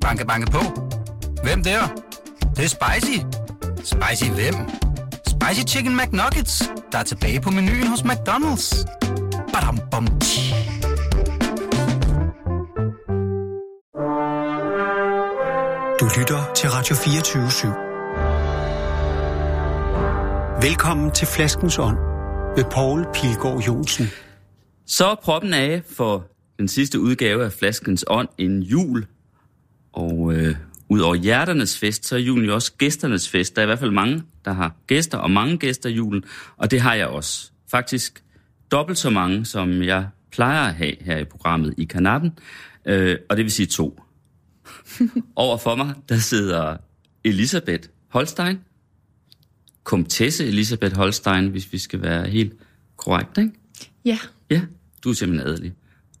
Banke, banke på. Hvem der? Det, det er spicy. Spicy hvem? Spicy Chicken McNuggets, der er tilbage på menuen hos McDonald's. Badum, bom, tji. Du lytter til Radio 24 /7. Velkommen til Flaskens Ånd med Poul Pilgaard Jonsen. Så er proppen af for den sidste udgave af Flaskens Ånd en jul. Og øh, ud over hjerternes fest, så er julen jo også gæsternes fest. Der er i hvert fald mange, der har gæster, og mange gæster i julen. Og det har jeg også. Faktisk dobbelt så mange, som jeg plejer at have her i programmet i kanappen. Øh, og det vil sige to. Over for mig, der sidder Elisabeth Holstein. Komtesse Elisabeth Holstein, hvis vi skal være helt korrekt, ikke? Ja, Ja, du er simpelthen adelig.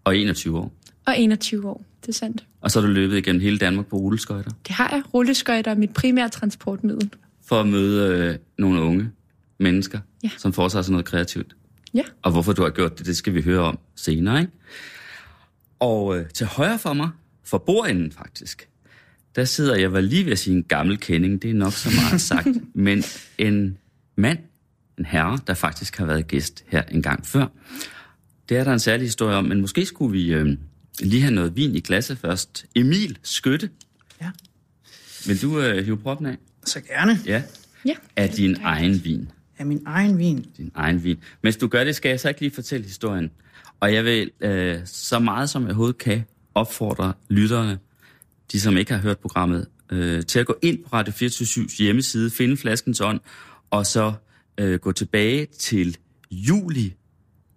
Og 21 år. og 21 år, det er sandt. Og så har du løbet igennem hele Danmark på rulleskøjter. Det har jeg. Rulleskøjter er mit primære transportmiddel. For at møde øh, nogle unge mennesker, Ja. som foretager sig noget kreativt. Ja. Og hvorfor du har gjort det, det skal vi høre om senere, ikke? Og øh, til højre for mig, for bordenden faktisk, der sidder, jeg var lige ved at sige en gammel kending, det er nok så meget sagt, men en mand, en herre, der faktisk har været gæst her en gang før. Det er der en særlig historie om, men måske skulle vi øh, lige have noget vin i glasset først. Emil Skytte, Ja, vil du øh, hive proppen af? så gerne. Ja. Ja. Af din egen vin. Af min egen vin. Din egen vin. Mens du gør det, skal jeg så ikke lige fortælle historien. Og jeg vil øh, så meget som jeg overhovedet kan opfordre lytterne, de som ikke har hørt programmet, øh, til at gå ind på Radio 24 hjemmeside, finde flaskens ånd, og så øh, gå tilbage til juli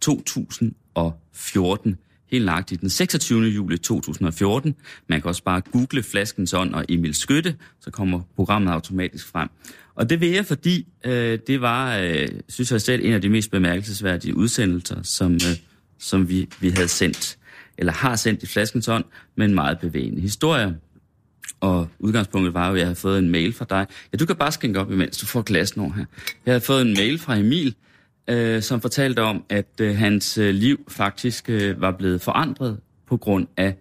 2014. Helt nøjagtigt den 26. juli 2014. Man kan også bare google Flaskens Ånd og Emil Skytte, så kommer programmet automatisk frem. Og det vil jeg, fordi øh, det var, øh, synes jeg selv, en af de mest bemærkelsesværdige udsendelser, som, øh, som vi, vi havde sendt, eller har sendt i Flaskens Ånd, med en meget bevægende historie. Og udgangspunktet var jo, at jeg havde fået en mail fra dig. Ja, du kan bare skænke op, imens du får glasen over her. Jeg havde fået en mail fra Emil, øh, som fortalte om, at øh, hans øh, liv faktisk øh, var blevet forandret på grund af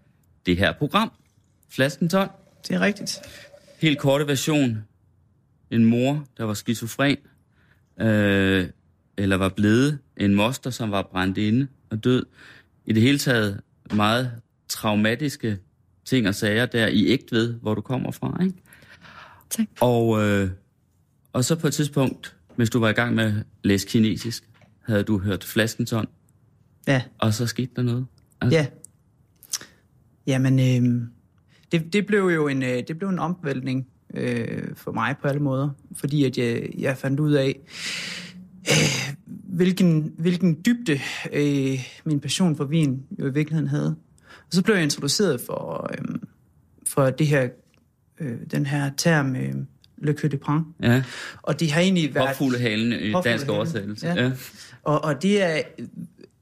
det her program. Flasken 12. Det er rigtigt. Helt korte version. En mor, der var skizofren, øh, eller var blevet. En moster, som var brændt inde og død. I det hele taget meget traumatiske ting og sager der i Ægtved, hvor du kommer fra, ikke? Tak. Og, øh, og så på et tidspunkt, mens du var i gang med at læse kinesisk, havde du hørt flaskens ånd, Ja, og så skete der noget. Altså, ja. Jamen, øh, det, det blev jo en, øh, det blev en omvæltning øh, for mig på alle måder, fordi at jeg, jeg fandt ud af, øh, hvilken, hvilken dybde øh, min passion for vin jo i virkeligheden havde. Og så blev jeg introduceret for, øh, for det her, øh, den her term, øh, Le Queue de Prin. ja. Og det har egentlig været... Påfuglehalen i dansk oversættelse. ja. Ja. Og, og det er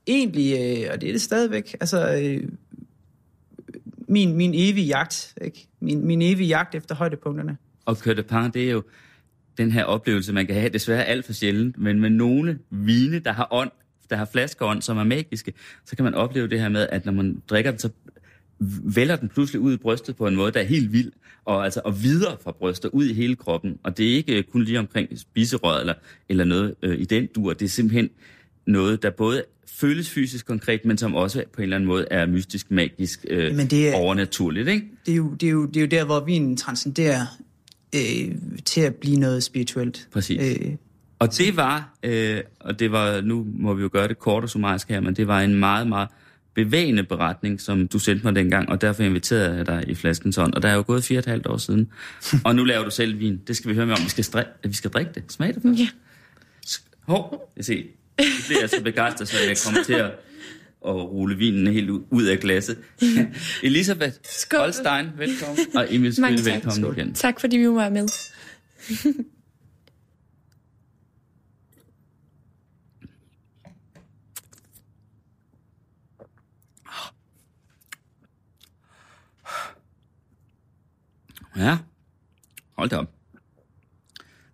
egentlig, øh, og det er det stadigvæk, altså øh, min, min evige jagt, ikke? Min, min evige jagt efter højdepunkterne. Og Coeur de Pin, det er jo den her oplevelse, man kan have desværre alt for sjældent, men med nogle vine, der har ånd, der har flaskeånd, som er magiske, så kan man opleve det her med, at når man drikker den, så vælger den pludselig ud i brystet på en måde, der er helt vild, og, altså, og videre fra brystet, ud i hele kroppen. Og det er ikke øh, kun lige omkring spiserøret eller, eller noget øh, i den dur, det er simpelthen noget, der både føles fysisk konkret, men som også på en eller anden måde er mystisk, magisk, øh, Men det er- overnaturligt, ikke? Det er jo, det er jo, det er jo der, hvor vinen transcenderer øh, til at blive noget spirituelt. Præcis. Øh, Og det var, øh, og det var, nu må vi jo gøre det kort og summarisk her, men det var en meget, meget bevægende beretning, som du sendte mig dengang, og derfor inviterede jeg dig i Flaskens Ånd. Og der er jo gået fire og et halvt år siden. og nu laver du selv vin. Det skal vi høre med om. Vi skal, stri- vi skal drikke det. Smag det først. Ja. Hov, jeg ser. Det bliver jeg så begejstret, så jeg kommer til at, at rulle vinen helt ud, af glasset. Elisabeth Skål. Holstein, velkommen. Og Emil tak. velkommen igen. Tak fordi vi være med. Ja, hold da op.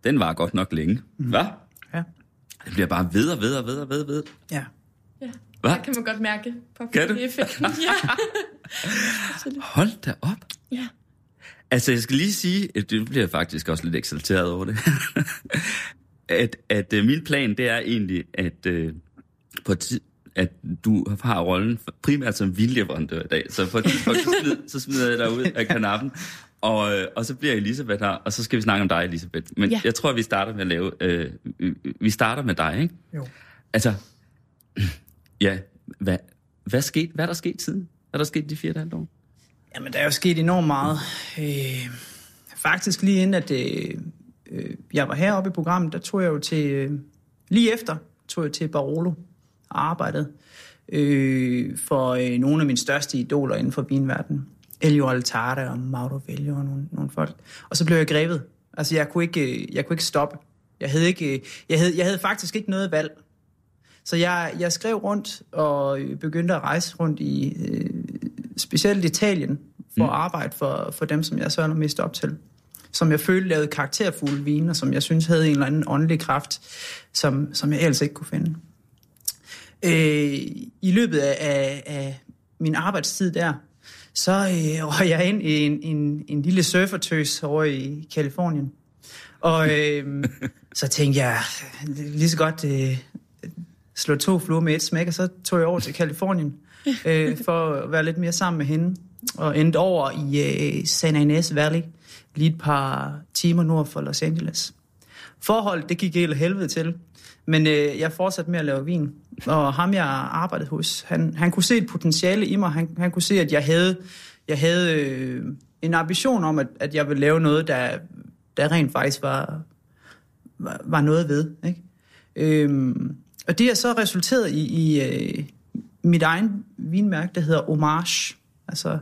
Den var godt nok længe. Mm. Hvad? ja. Det bliver bare ved og ved og ved og ved og ved. ja. Ja. Hvad? Det kan man godt mærke på Kan du? effekten. Ja. Hold da op. Ja. Altså, jeg skal lige sige, at det bliver faktisk også lidt eksalteret over det, at, at øh, min plan, det er egentlig, at, øh, på tid, at du har rollen for- primært som vinleverandør i dag. Så på et tidspunkt, så, smider, så smider jeg dig ud af kanappen, og, øh, og så bliver Elisabeth her, og så skal vi snakke om dig, Elisabeth. Men Ja. jeg tror, at vi starter med at lave... Øh, øh, vi starter med dig, ikke? Jo. Altså, ja, hvad, hvad, skete, hvad er der sket siden? Hvad er der sket de fire og et halvt år? Jamen, der er jo sket enormt meget. Øh, faktisk lige inden, at øh, øh, jeg var heroppe i programmet, der tog jeg jo til... Øh, lige efter tog jeg til Barolo og arbejdede øh, for øh, nogle af mine største idoler inden for vinverdenen. Elio Altare og Mauro Velio og nogle, nogle folk. Og så blev jeg grebet. Altså, jeg kunne ikke, øh, jeg kunne ikke stoppe. Jeg havde, ikke, øh, jeg, havde, jeg havde faktisk ikke noget valg. Så jeg, jeg skrev rundt og øh, begyndte at rejse rundt i øh, specielt Italien for mm. at arbejde for, for dem, som jeg så allermest op til. Som jeg følte lavede karakterfulde vine, og som jeg synes havde en eller anden åndelig kraft, som, som jeg ellers ikke kunne finde. Øh, I løbet af, af, af min arbejdstid der, så øh, røg jeg ind i en, en, en lille surfertøs over i Kalifornien. Og øh, så tænkte jeg, lige så godt øh, slå to fluer med et smæk, og så tog jeg over til Kalifornien øh, for at være lidt mere sammen med hende. Og endte over i øh, San Ynez Valley, lige et par timer nord for Los Angeles. Forhold, det gik helt helvede til. Men øh, jeg fortsatte med at lave vin. Og ham, jeg arbejdede hos, han, han kunne se et potentiale i mig. Han, han kunne se, at jeg havde, jeg havde øh, en ambition om, at, at jeg ville lave noget, der, der rent faktisk var, var, var noget ved. Ikke? Øhm, og det har så resulteret i, i øh, mit egen vinmærke, der hedder homage. Altså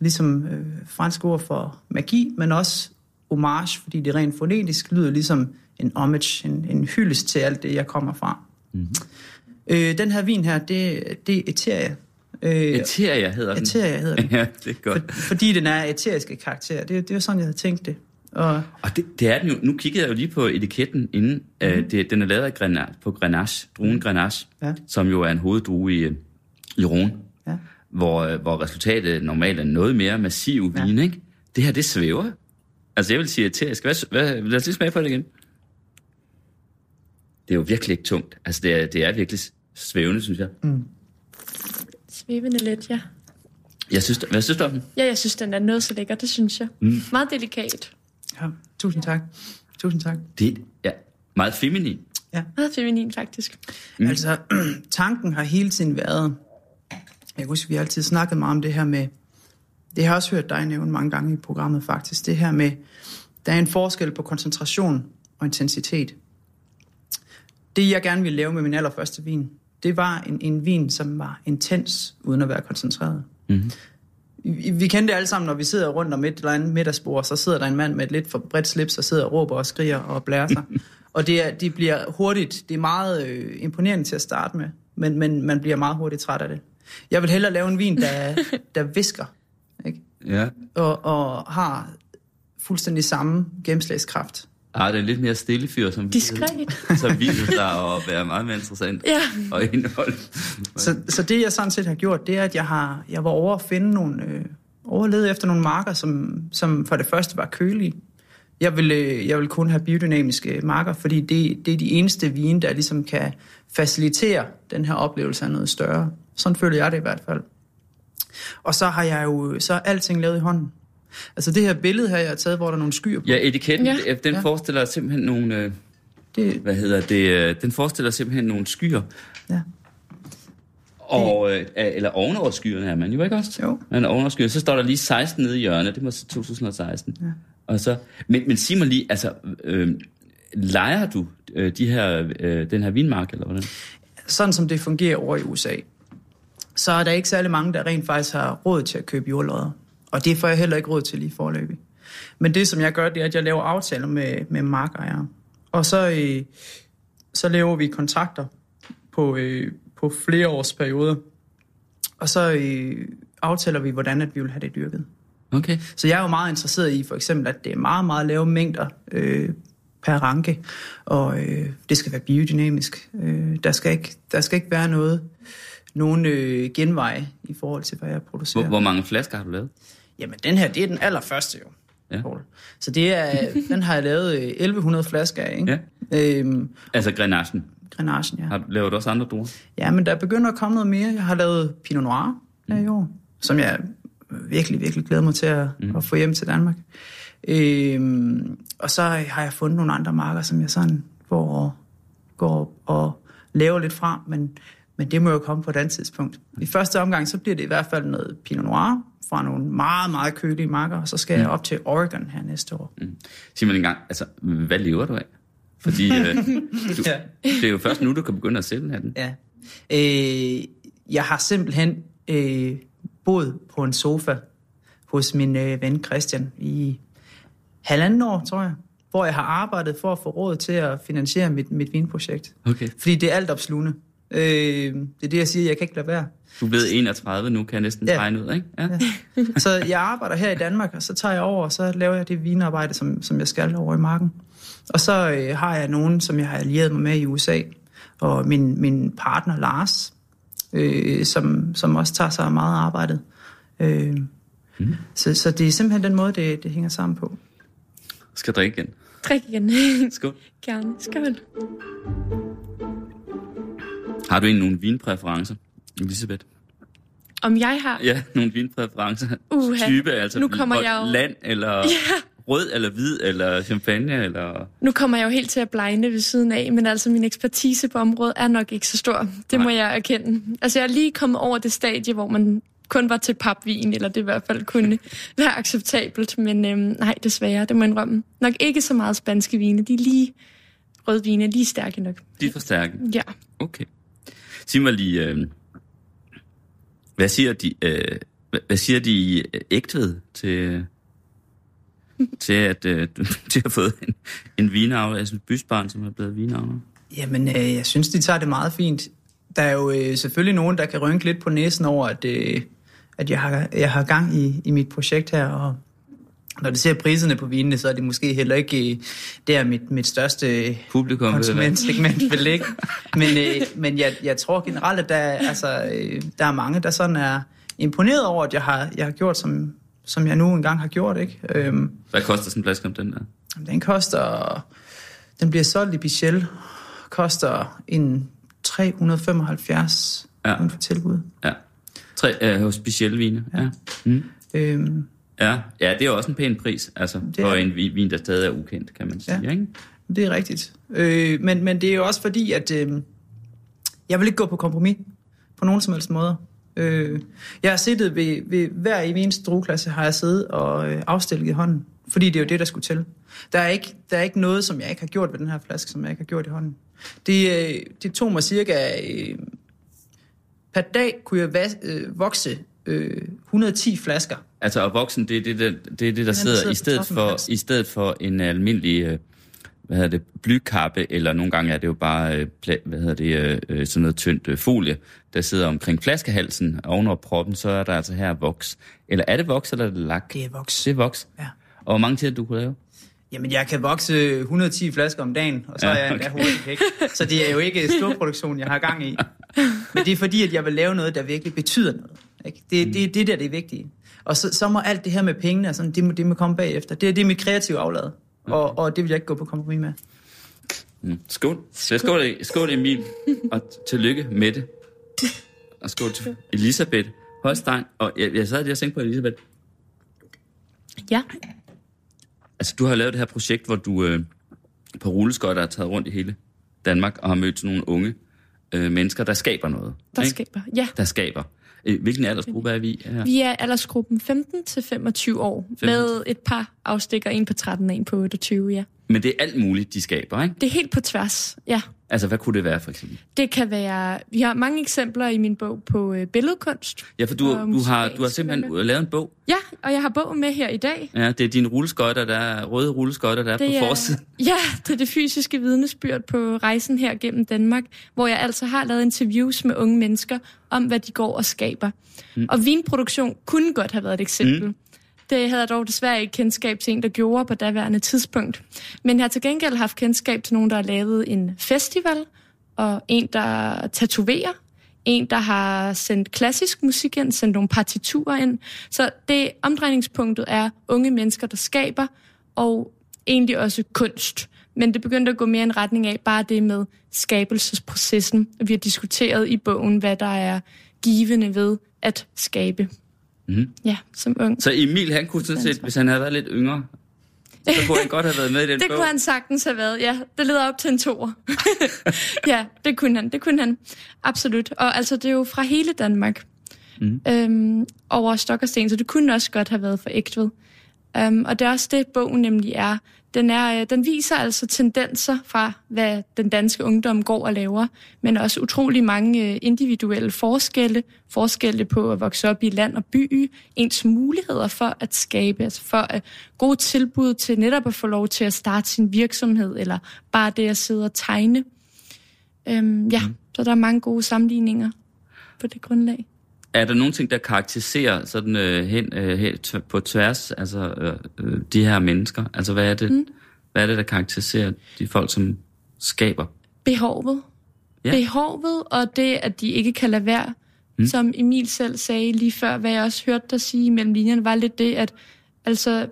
ligesom øh, fransk ord for magi, men også homage, fordi det rent fonetisk lyder ligesom en homage, en, en hyldest til alt det, jeg kommer fra. Mm-hmm. Øh, den her vin her, det, det er Eteria. Øh, Eteria hedder den. Eteria hedder den. Ja, det er godt. For, fordi den er eteriske karakter. Det, det var sådan, jeg havde tænkt det. Og Og det, det er den jo. Nu kiggede jeg jo lige på etiketten inden. Mm-hmm. Det, den er lavet af Grenache, på Grenache, druen Grenache, Ja. som jo er en hoveddrue i, øh, i Rhone, ja. hvor, øh, hvor resultatet normalt er noget mere massiv Ja. vin, ikke? Det her, det svæver. Altså, jeg vil sige eterisk. Hvad, hvad, lad os lige smage på det igen. Det er jo virkelig ikke tungt. Altså, det er, det er virkelig svævende, synes jeg. Mm. Svævende lidt, ja. Jeg synes, hvad synes du om den? Ja, jeg synes, den er noget så lækker, det synes jeg. Mm. Meget delikat. ja. Tusind tak. Tusind tak. Det er ja, meget feminin. Meget feminin, faktisk. Mm. Altså, tanken har hele tiden været, jeg kan huske, vi har altid snakket meget om det her med, det har jeg også hørt dig nævne mange gange i programmet faktisk, det her med, der er en forskel på koncentration og intensitet. Det, jeg gerne ville lave med min allerførste vin, det var en, en vin, som var intens, uden at være koncentreret. Mm-hmm. Vi, vi kender det alle sammen, når vi sidder rundt om et eller andet middagsbord, så sidder der en mand med et lidt for bredt slips, og sidder og råber og skriger og blærer sig. og det, er, det bliver hurtigt, det er meget øh, imponerende til at starte med, men, men man bliver meget hurtigt træt af det. Jeg vil hellere lave en vin, der, der visker? Ja. Og, og har fuldstændig samme gennemslagskraft. Ah, det er en lidt mere stille fyr, som Diskret. som viser sig at være meget mere interessant Ja. og indhold. Så, så det, jeg sådan set har gjort, det er, at jeg, har, jeg var over at finde nogle, øh, overlede efter nogle marker, som, som for det første var kølige. Jeg vil, øh, jeg vil kun have biodynamiske marker, fordi det, det er de eneste vine, der ligesom kan facilitere den her oplevelse af noget større. Sådan føler jeg det i hvert fald. Og så har jeg jo så er alting lavet i hånden. Altså det her billede her, jeg har taget, hvor der er nogle skyer på. Ja, etiketten, Ja. ja. den Ja. forestiller simpelthen nogle... Øh, Det, hvad hedder det? øh, Den forestiller simpelthen nogle skyer. ja. Og, øh, eller ovenover skyerne er man jo ikke også? Jo. Man er ovenover skyerne. Så står der lige 16 nede i hjørnet. Det må så 2016. Ja. Og så, men, men sig mig lige, altså, øh, leger du øh, de her, øh, den her vinmark, eller hvordan? sådan som det fungerer over i USA, så er der ikke særlig mange, der rent faktisk har råd til at købe jordlodder. Og det får jeg heller ikke råd til lige forløbig. Men det, som jeg gør, det er, at jeg laver aftaler med, med markejere. Og så, øh, så laver vi kontrakter på, øh, på flere års perioder. Og så øh, aftaler vi, hvordan at vi vil have det dyrket. Okay. Så jeg er jo meget interesseret i for eksempel, at det er meget, meget lave mængder øh, per ranke, og øh, det skal være biodynamisk. Øh, der, skal ikke, der skal ikke være noget, nogen øh, genvej i forhold til, hvad jeg producerer. Hvor, hvor mange flasker har du lavet? Jamen, den her, det er den allerførste jo, Ja. Så det er, den har jeg lavet øh, 1100 flasker af, ikke? Ja. Øhm, Altså Grenachen. Grenachen, ja. Har du, laver du også andre druer? Ja, men der begynder at komme noget mere. Jeg har lavet Pinot Noir her i år, som jeg virkelig, virkelig glæder mig til at, mm. at få hjem til Danmark. Øhm, og så har jeg fundet nogle andre marker, som jeg sådan går, går og laver lidt fra, men, men det må jo komme på et andet tidspunkt. I første omgang, så bliver det i hvert fald noget Pinot Noir fra nogle meget, meget kølige marker, og så skal jeg op til Oregon her næste år. Sig mig en gang, altså, hvad lever du af? Fordi øh, du, Ja. det er jo først nu, du kan begynde at sælge den. Ja. Øh, jeg har simpelthen øh, boet på en sofa hos min øh, ven Christian i halvanden år, tror jeg, hvor jeg har arbejdet for at få råd til at finansiere mit, mit vinprojekt. Okay. Fordi det er alt opslugende. Øh, det er det, jeg siger, jeg kan ikke lade være. Du er blevet 31 nu, kan jeg næsten Ja. regne ud, ikke? Ja. Så jeg arbejder her i Danmark, og så tager jeg over, og så laver jeg det vinarbejde, som, som jeg skal over i marken. Og så øh, har jeg nogen, som jeg har allieret mig med i USA, og min, min partner Lars, øh, som, som også tager sig meget arbejdet. Øh, mm. så, så det er simpelthen den måde, det, det hænger sammen på. Skal jeg drikke igen. Drik igen. Skål. Gerne. Skål. Har du egentlig nogle vinpræferencer, Elisabeth? Om jeg har... Ja, nogle vinpræferencer. Uha. Type, altså Nu kommer jeg jo- land, eller Ja. rød, eller hvid, eller champagne, eller... Nu kommer jeg jo helt til at blegne ved siden af, men altså min ekspertise på området er nok ikke så stor. Det må Nej. jeg erkende. Altså jeg er lige kommet over det stadie, hvor man kun var til papvin, eller det i hvert fald kunne være acceptabelt. Men øhm, nej, desværre, det må jeg indrømme. Nok ikke så meget spanske vine. De er lige rødvine, lige stærke nok. De er for stærke. Ja. Okay. Sig mig lige, øh, hvad siger de, øh, hvad- siger de øh, ægtved til, til at øh, til at have fået en, en vinavler, altså et bysbarn, som er blevet vinavler? Jamen, øh, jeg synes, de tager det meget fint. Der er jo øh, selvfølgelig nogen, der kan rynke lidt på næsen over, at, øh, at jeg, har, jeg har gang i, i mit projekt her, og når du ser priserne på vinene, så er det måske heller ikke øh, der mit, mit største Publikum, du hvad? konsumentsegment vil ligge. Men, øh, men jeg, jeg tror generelt, at der, er- altså, øh, der er mange, der sådan er imponeret over, at jeg har, jeg har gjort, som, som jeg nu engang har gjort. Ikke? Øhm, Hvad koster sådan en flaske om den der? den koster, den bliver solgt i Bichel, koster en 375 Ja. ja. for tilbud. Ja. Tre, øh, hos specielle vine. Ja. Ja. Mm. Øhm, ja. Ja, det er også en pæn pris, altså, Det for er- en vin, der stadig er ukendt, kan man sige. Ja. Ikke? det er rigtigt. Øh, men, men det er jo også fordi, at øh, jeg vil ikke gå på kompromis på nogen som helst måde. Øh, jeg har siddet ved, ved hver i eneste drueklasse, har jeg siddet og øh, afstillet i hånden. Fordi det er jo det, der skulle til. Der er, ikke, der er ikke noget, som jeg ikke har gjort ved den her flaske, som jeg ikke har gjort i hånden. Det, øh, det tog mig cirka... Øh, per dag kunne jeg vas, øh, vokse øh, 110 flasker. Altså, og voksen, det er det, der, det, er det, der der sidder, sidder i stedet, for, halsen. i stedet for en almindelig, øh, hvad hedder det, blykappe, eller nogle gange er det jo bare, øh, hvad hedder det, øh, øh, sådan noget tyndt øh, folie, der sidder omkring flaskehalsen ovenover proppen, så er der altså her voks. Eller er det voks, eller er det lak? Det er voks. Det er voks. Ja. Og hvor mange til du kunne lave? Jamen, jeg kan vokse 110 flasker om dagen, og så Ja, er jeg endda okay. hurtigt væk. Så det er jo ikke stor produktion, jeg har gang i. Men det er fordi, at jeg vil lave noget, der virkelig betyder noget. Ikke? Det, det er det der, det er vigtige. Og så, så må alt det her med pengene, og sådan, det, må, det må komme bagefter. Det, er- det er mit kreative aflad. Og, og det vil jeg ikke gå på kompromis med. Mm. Skål. Så skål, skål Emil, og tillykke med det. Og skål til Elisabeth Holstein. Og jeg, jeg sad lige og tænkte på Elisabeth. Ja. Altså, du har lavet det her projekt, hvor du øh, på rulleskøjter har taget rundt i hele Danmark og har mødt nogle unge øh, mennesker, der skaber noget. Der ikke? skaber. Ja. Der skaber. Øh, hvilken aldersgruppe er vi her? Vi er aldersgruppen 15 til 25 år, 15. med et par afstikker, en på 13 og en på 28, ja. Men det er alt muligt, de skaber, ikke? Det er helt på tværs, ja. Altså, hvad kunne det være, for eksempel? Det kan være... Vi har mange eksempler i min bog på øh, billedkunst. Ja, for du, du, har, du har simpelthen med. lavet en bog. Ja, og jeg har bogen med her i dag. Ja, det er dine rulleskøjter, der er røde rulleskøjter, der er Det på er, forsiden. ja, det er det fysiske vidnesbyrd på rejsen her gennem Danmark, hvor jeg altså har lavet interviews med unge mennesker om, hvad de går og skaber. Mm. Og vinproduktion kunne godt have været et eksempel. Mm. Det havde jeg dog desværre ikke kendskab til en, der gjorde på daværende tidspunkt. Men jeg har til gengæld haft kendskab til nogen, der har lavet en festival, og en, der tatoverer, en, der har sendt klassisk musik ind, sendt nogle partiturer ind. Så det omdrejningspunktet er unge mennesker, der skaber, og egentlig også kunst. Men det begyndte at gå mere en retning af bare det med skabelsesprocessen. Vi har diskuteret i bogen, hvad der er givende ved at skabe. Mm. Ja, som ung. Så Emil, han kunne sådan set, hvis han havde været lidt yngre, så kunne han godt have været med i den Det bog. kunne han sagtens have været, ja. Det leder op til en toer. ja, det kunne han. Det kunne han. Absolut. Og altså, det er jo fra hele Danmark. Mm. Øhm, over stok og sten, så det kunne også godt have været for Ægtved. Um, og det er også det, bogen nemlig er. Den, er, øh, den viser altså tendenser fra, hvad den danske ungdom går og laver, men også utrolig mange øh, individuelle forskelle, forskelle på at vokse op i land og by, ens muligheder for at skabe, altså for at gode tilbud til netop at få lov til at starte sin virksomhed, eller bare det at sidde og tegne. Um, ja, mm. så der er mange gode sammenligninger på det grundlag. Er der nogle ting, der karakteriserer sådan øh, hen, øh, hen på tværs, altså øh, øh, de her mennesker? Altså hvad er det, mm. hvad er det der karakteriserer de folk, som skaber? Behovet. Ja. Behovet, og det, at de ikke kan lade være. Mm. Som Emil selv sagde lige før, hvad jeg også hørte dig sige mellem linjerne, var lidt det, at altså,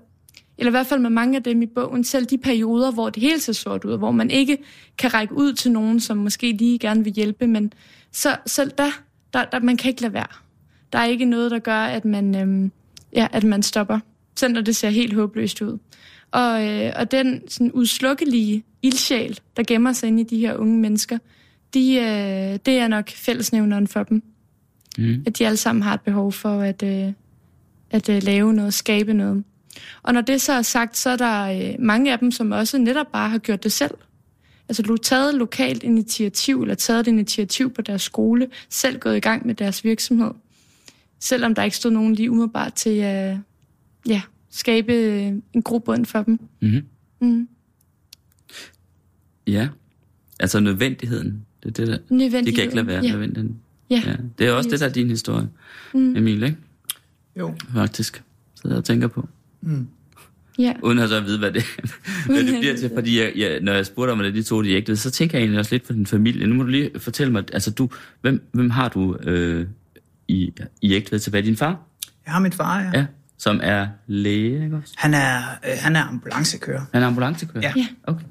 eller i hvert fald med mange af dem i bogen, selv de perioder, hvor det hele ser sort ud, hvor man ikke kan række ud til nogen, som måske lige gerne vil hjælpe, men så selv der, der, der man kan ikke lade være. Der er ikke noget, der gør, at man, øhm, ja, at man stopper, selv når det ser helt håbløst ud. Og, øh, og den sådan udslukkelige ildsjæl, der gemmer sig inde i de her unge mennesker, de, øh, det er nok fællesnævneren for dem. Mm. At de alle sammen har et behov for at, øh, at øh, lave noget, skabe noget. Og når det så er sagt, så er der øh, mange af dem, som også netop bare har gjort det selv. Altså taget lokalt initiativ, eller taget et initiativ på deres skole, selv gået i gang med deres virksomhed. Selvom der ikke stod nogen lige umiddelbart til at ja, skabe øh, en grobund for dem. Mm-hmm. Mm. Ja, altså nødvendigheden. Det, er det, der, Nødvendigheden. det kan ikke lade være ja. nødvendigheden. Ja. Ja, det er også det, der er din historie, mm. Emil, ikke? Jo. Faktisk. Sidder jeg og tænker på. ja. Uden at så at vide, hvad det, hvad det bliver til. Fordi jeg, jeg, når jeg spurgte om, at de to de ægte, så tænker jeg egentlig også lidt på din familie. Nu må du lige fortælle mig, altså du, hvem, hvem har du øh, i, i ægtved til? Hvad din far? Jeg har min far, ja. Ja, som er læge, ikke også? Han er, øh, han er ambulancekører, Han er ambulancekører? Ja. Ja. Okay.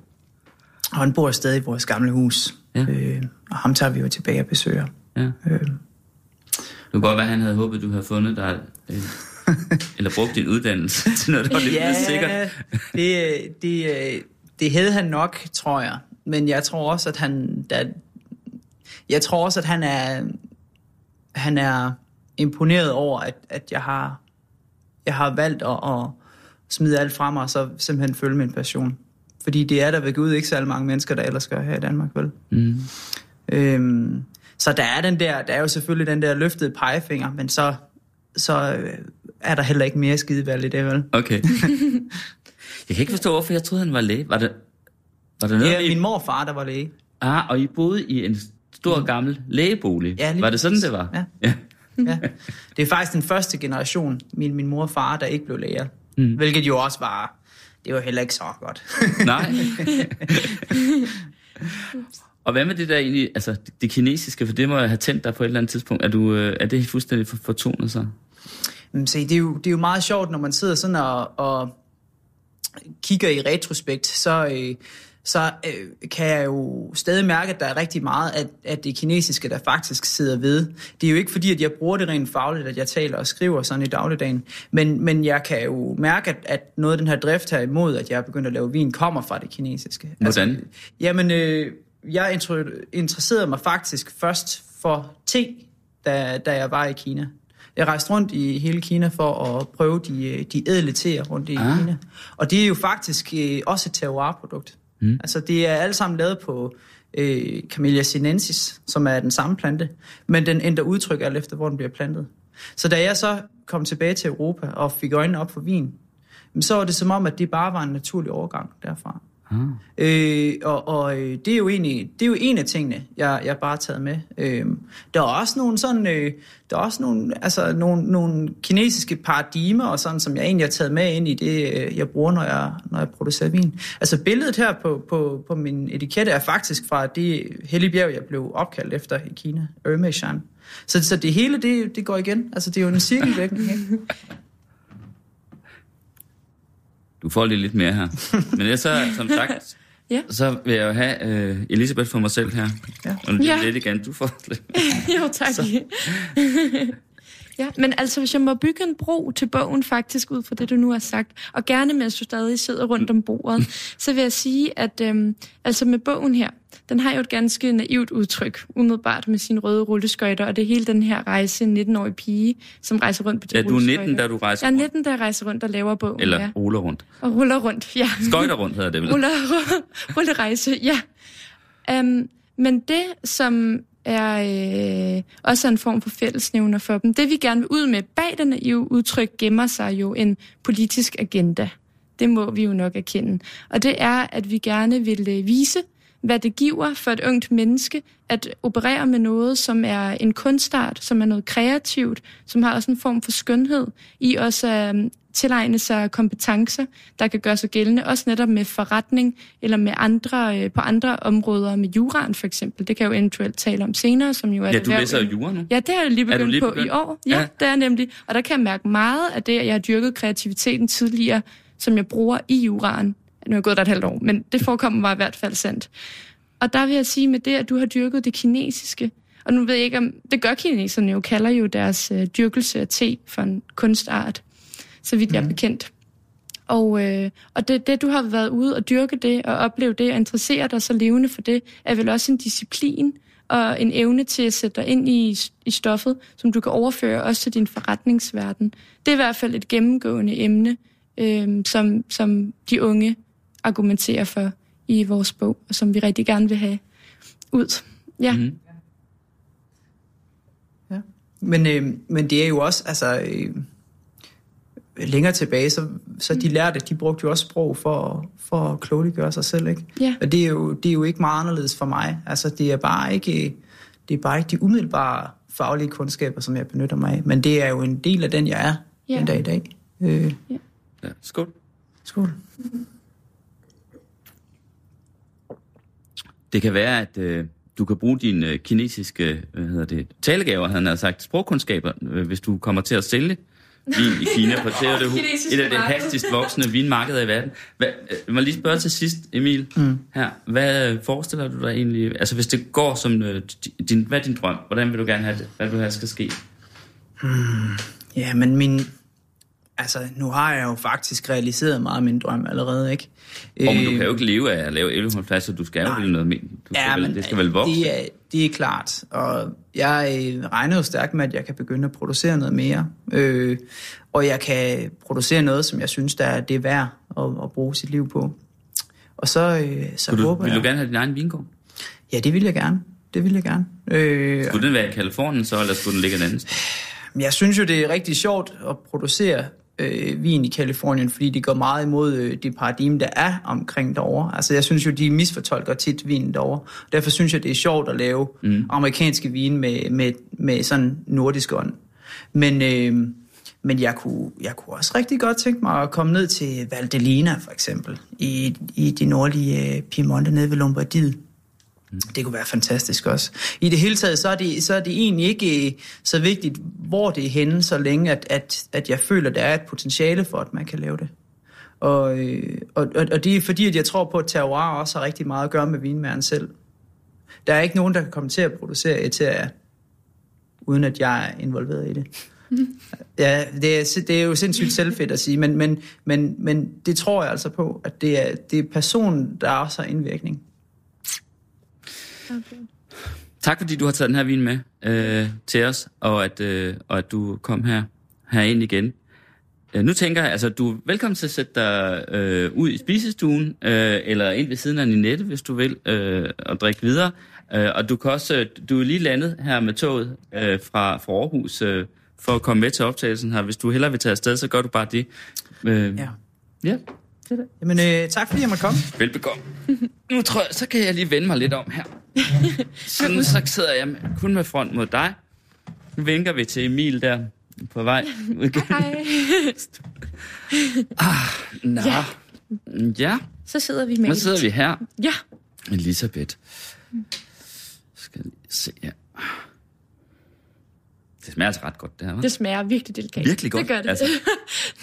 og han bor stadig i vores gamle hus. Ja. Øh, og ham tager vi jo tilbage og besøger. Ja. Øh, Det kunne godt være, han havde håbet, du havde fundet dig, øh, eller brugt din uddannelse til noget, der var lidt mere sikkert. det, det, øh, det havde han nok, tror jeg. Men jeg tror også, at han... Der, jeg tror også, at han er, han er imponeret over, at, at jeg har jeg har valgt at, at smide alt fra mig, og så simpelthen følge min passion. Fordi det er der ved Gud ikke særlig mange mennesker, der ellers gør her i Danmark, vel? Mm. Øhm, så der er, den der, der er jo selvfølgelig den der løftede pegefinger, men så, så øh, er der heller ikke mere skideværd i det, vel? Okay. jeg kan ikke forstå, hvorfor jeg troede, han var læge. Var det, var det noget, Ja, I... min mor og far, der var læge. Ah, og I boede i en stor gammel lægebolig. Ja, var det sådan, det var? Ja. ja. Ja. Det er faktisk den første generation, min, min mor og far, der ikke blev læger. Mm. Hvilket jo også var, det var heller ikke så godt. Nej. og hvad med det der egentlig, altså det kinesiske, for det må jeg have tændt dig på et eller andet tidspunkt. Er, du, øh, er det fuldstændig for- fortonet sig? Men se, det, er jo, det er jo meget sjovt, når man sidder sådan og, og kigger i retrospekt, så, øh, så øh, kan jeg jo stadig mærke, at der er rigtig meget af, af det kinesiske, der faktisk sidder ved. Det er jo ikke fordi, at jeg bruger det rent fagligt, at jeg taler og skriver sådan i dagligdagen, men, men jeg kan jo mærke, at, at noget af den her drift her imod, at jeg er begyndt at lave vin, kommer fra det kinesiske. Hvordan? Altså, jamen, øh, jeg interesserede mig faktisk først for te, da, da jeg var i Kina. Jeg rejste rundt i hele Kina for at prøve de, de ædle teer rundt i ah. Kina. Og det er jo faktisk øh, også et terroir-produkt. Mm. Altså det er alt sammen lavet på øh, Camellia sinensis, som er den samme plante, men den ændrer udtryk alt efter, hvor den bliver plantet. Så da jeg så kom tilbage til Europa og fik øjnene op for vin, så var det som om, at det bare var en naturlig overgang derfra. Mm. Øh, og og øh, det, er jo egentlig, det er jo en af tingene, jeg, jeg bare har taget med. Øh, der er også nogle sådan, øh, der er også nogle, altså nogle, nogle kinesiske paradigmer, og sådan, som jeg egentlig har taget med ind i det, øh, jeg bruger, når jeg, når jeg producerer vin. Altså billedet her på, på, på min etikette er faktisk fra det hellige bjerg, jeg blev opkaldt efter i Kina, Ermeshan. Så, så det hele, det, det går igen. Altså det er jo en cirkelvirkning. Du får lige lidt mere her. Men jeg så, som sagt, ja. så vil jeg jo have uh, Elisabeth for mig selv her. Ja. Og det er ja. lidt igen, du får lidt. jo, tak. Ja, men altså hvis jeg må bygge en bro til bogen faktisk ud fra det, du nu har sagt, og gerne mens du stadig sidder rundt om bordet, så vil jeg sige, at øhm, altså med bogen her, den har jo et ganske naivt udtryk, umiddelbart med sine røde rulleskøjter, og det er hele den her rejse, 19-årige pige, som rejser rundt på de Ja, du er 19, da du rejser rundt. Jeg er 19, da jeg rejser rundt og laver bogen, Eller ja. ruller rundt. Og ruller rundt, ja. Skøjter rundt hedder det vel? Ruller, rullerejse, ja. Um, men det, som er øh, også en form for fællesnævner for dem. Det vi gerne vil ud med bag den naive udtryk gemmer sig jo en politisk agenda. Det må vi jo nok erkende. Og det er, at vi gerne vil øh, vise, hvad det giver for et ungt menneske at operere med noget, som er en kunstart, som er noget kreativt, som har også en form for skønhed i også at øh, tilegne sig kompetencer, der kan gøre sig gældende, også netop med forretning eller med andre øh, på andre områder, med juraen for eksempel. Det kan jeg jo eventuelt tale om senere, som jo er Ja, du læser jo jura nu. Ja, det har jeg lige begyndt lige på begyndt? i år. Ja, Ja. ja, det er nemlig. Og der kan jeg mærke meget af det, at jeg har dyrket kreativiteten tidligere, som jeg bruger i juraen. Nu er jeg gået der et halvt år, men det forekommer mig i hvert fald sandt. Og der vil jeg sige med det, at du har dyrket det kinesiske, og nu ved jeg ikke om, det gør kineserne jo, kalder jo deres øh, dyrkelse af te for en kunstart, så vidt jeg er bekendt. Og, øh, og det, det, du har været ude og dyrke det, og opleve det, og interessere dig så levende for det, er vel også en disciplin og en evne til at sætte dig ind i, i stoffet, som du kan overføre også til din forretningsverden. Det er i hvert fald et gennemgående emne, øh, som, som de unge argumenterer for i vores bog, og som vi rigtig gerne vil have ud. Ja. Mhm. Ja. Men, øh, men det er jo også, altså, øh, længere tilbage, så, så de lærte, de brugte jo også sprog for, for at klogeliggøre sig selv, ikke? Ja. Og det er, jo, det er jo ikke meget anderledes for mig. Altså, det er bare ikke, det er bare ikke de umiddelbare faglige kundskaber, som jeg benytter mig af. Men det er jo en del af den, jeg er Ja. den dag i dag. Øh, Ja, skål. skål. Det kan være, at øh, du kan bruge dine øh, kinesiske hvad hedder det, talegaver, han har sagt, sprogkundskaber, øh, hvis du kommer til at sælge vin i Kina, for det er det, et af marked. hastigst voksende vinmarkeder i verden. Hvad, øh, må lige spørge til sidst, Emil, mm. her. Hvad øh, forestiller du dig egentlig? Altså, hvis det går som øh, din, hvad er din drøm? Hvordan vil du gerne have det? Hvad vil du have skal ske? Ja, men min... Altså, nu har jeg jo faktisk realiseret meget af min drøm allerede, ikke? Og men du Øh, kan jo ikke leve af at lave 1100 pladser, du skal jo Nej. vel noget. Du skal vel, det skal vel vokse? Det er, det er klart, og jeg øh, regner jo stærkt med, at jeg kan begynde at producere noget mere. Øh, og jeg kan producere noget, som jeg synes, der er det er værd at, at bruge sit liv på. Og så, øh, så du, håber vil jeg... du gerne have din egen vingård? Ja, det vil jeg gerne. Det vil jeg gerne. Øh, Skulle den være i Kalifornien så, eller skulle den ligge et andet sted? Jeg synes jo, det er rigtig sjovt at producere øh, vin i Kalifornien, fordi det går meget imod øh, det paradigme, der er omkring derovre. Altså jeg synes jo, de misfortolker tit vinen derovre. Derfor synes jeg, det er sjovt at lave mm. amerikanske vin med, med, med sådan nordisk ånd. Men, øh, men jeg, kunne, jeg kunne også rigtig godt tænke mig at komme ned til Valdelina for eksempel, i, i de nordlige øh, Piemonte nede ved Lombardiet. Det kunne være fantastisk også. I det hele taget, så er det, så er det egentlig ikke øh, så vigtigt, hvor det er henne, så længe at, at, at jeg føler, at der er et potentiale for, at man kan lave det. Og, øh, og, og, og det er fordi, at jeg tror på, at terroir også har rigtig meget at gøre med vinmæren selv. Der er ikke nogen, der kan komme til at producere eteria, uden at jeg er involveret i det. Ja, det er, det er jo sindssygt selvfedt at sige, men, men, men, men det tror jeg altså på, at det er, det er personen, der også har indvirkning. Okay. Tak fordi du har taget den her vin med øh, til os, og at, øh, og at du kom her herind igen. Øh, nu tænker jeg, altså du er velkommen til at sætte dig øh, ud i spisestuen, øh, eller ind ved siden af Ninette, hvis du vil, øh, og drikke videre. Øh, og du kan også, øh, du er lige landet her med toget øh, fra, fra Aarhus, øh, for at komme med til optagelsen her. Hvis du hellere vil tage afsted, så gør du bare det. Øh, Ja. ja. Jamen, øh, tak fordi jeg måtte komme. Velbekomme. Nu tror jeg, så kan jeg lige vende mig lidt om her. Sådan, så sidder jeg med, kun med front mod dig. Nu vinker vi til Emil der på vej. Hej. Nå. Ja. Ja, Så sidder vi med et- sidder vi her. Ja, Elisabeth. Skal lige se her. Det smager altså ret godt, det her, hva'? det smager virkelig delikat. Virkelig godt. Det gør det. Altså,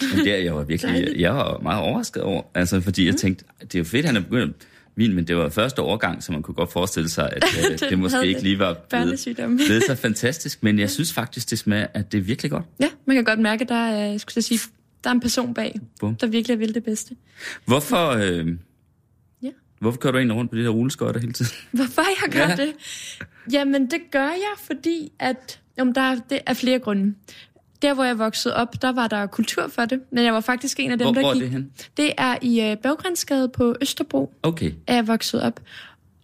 det er jeg var virkelig, jeg var meget overrasket over, altså fordi jeg tænkte, det er jo fedt, han er begyndt vin, men det var første årgang, så man kunne godt forestille sig, at øh, det, måske ikke lige var blevet, blevet så fantastisk, men jeg synes faktisk, det smager, at det er virkelig godt. Ja, man kan godt mærke, at der er, jeg skulle sige, der er en person bag, Bum. der virkelig vil det bedste. Hvorfor, øh, Ja. hvorfor kører du egentlig rundt på de der rulleskøjter hele tiden? Hvorfor jeg gør ja. det? Jamen, det gør jeg, fordi at, jamen, der er, det er flere grunde. Der, hvor jeg voksede op, der var der kultur for det, men jeg var faktisk en af dem, Hvor, der hvor er gik... det hen? Det er i uh, Baggrænsgade på Østerbro, Okay. er jeg vokset op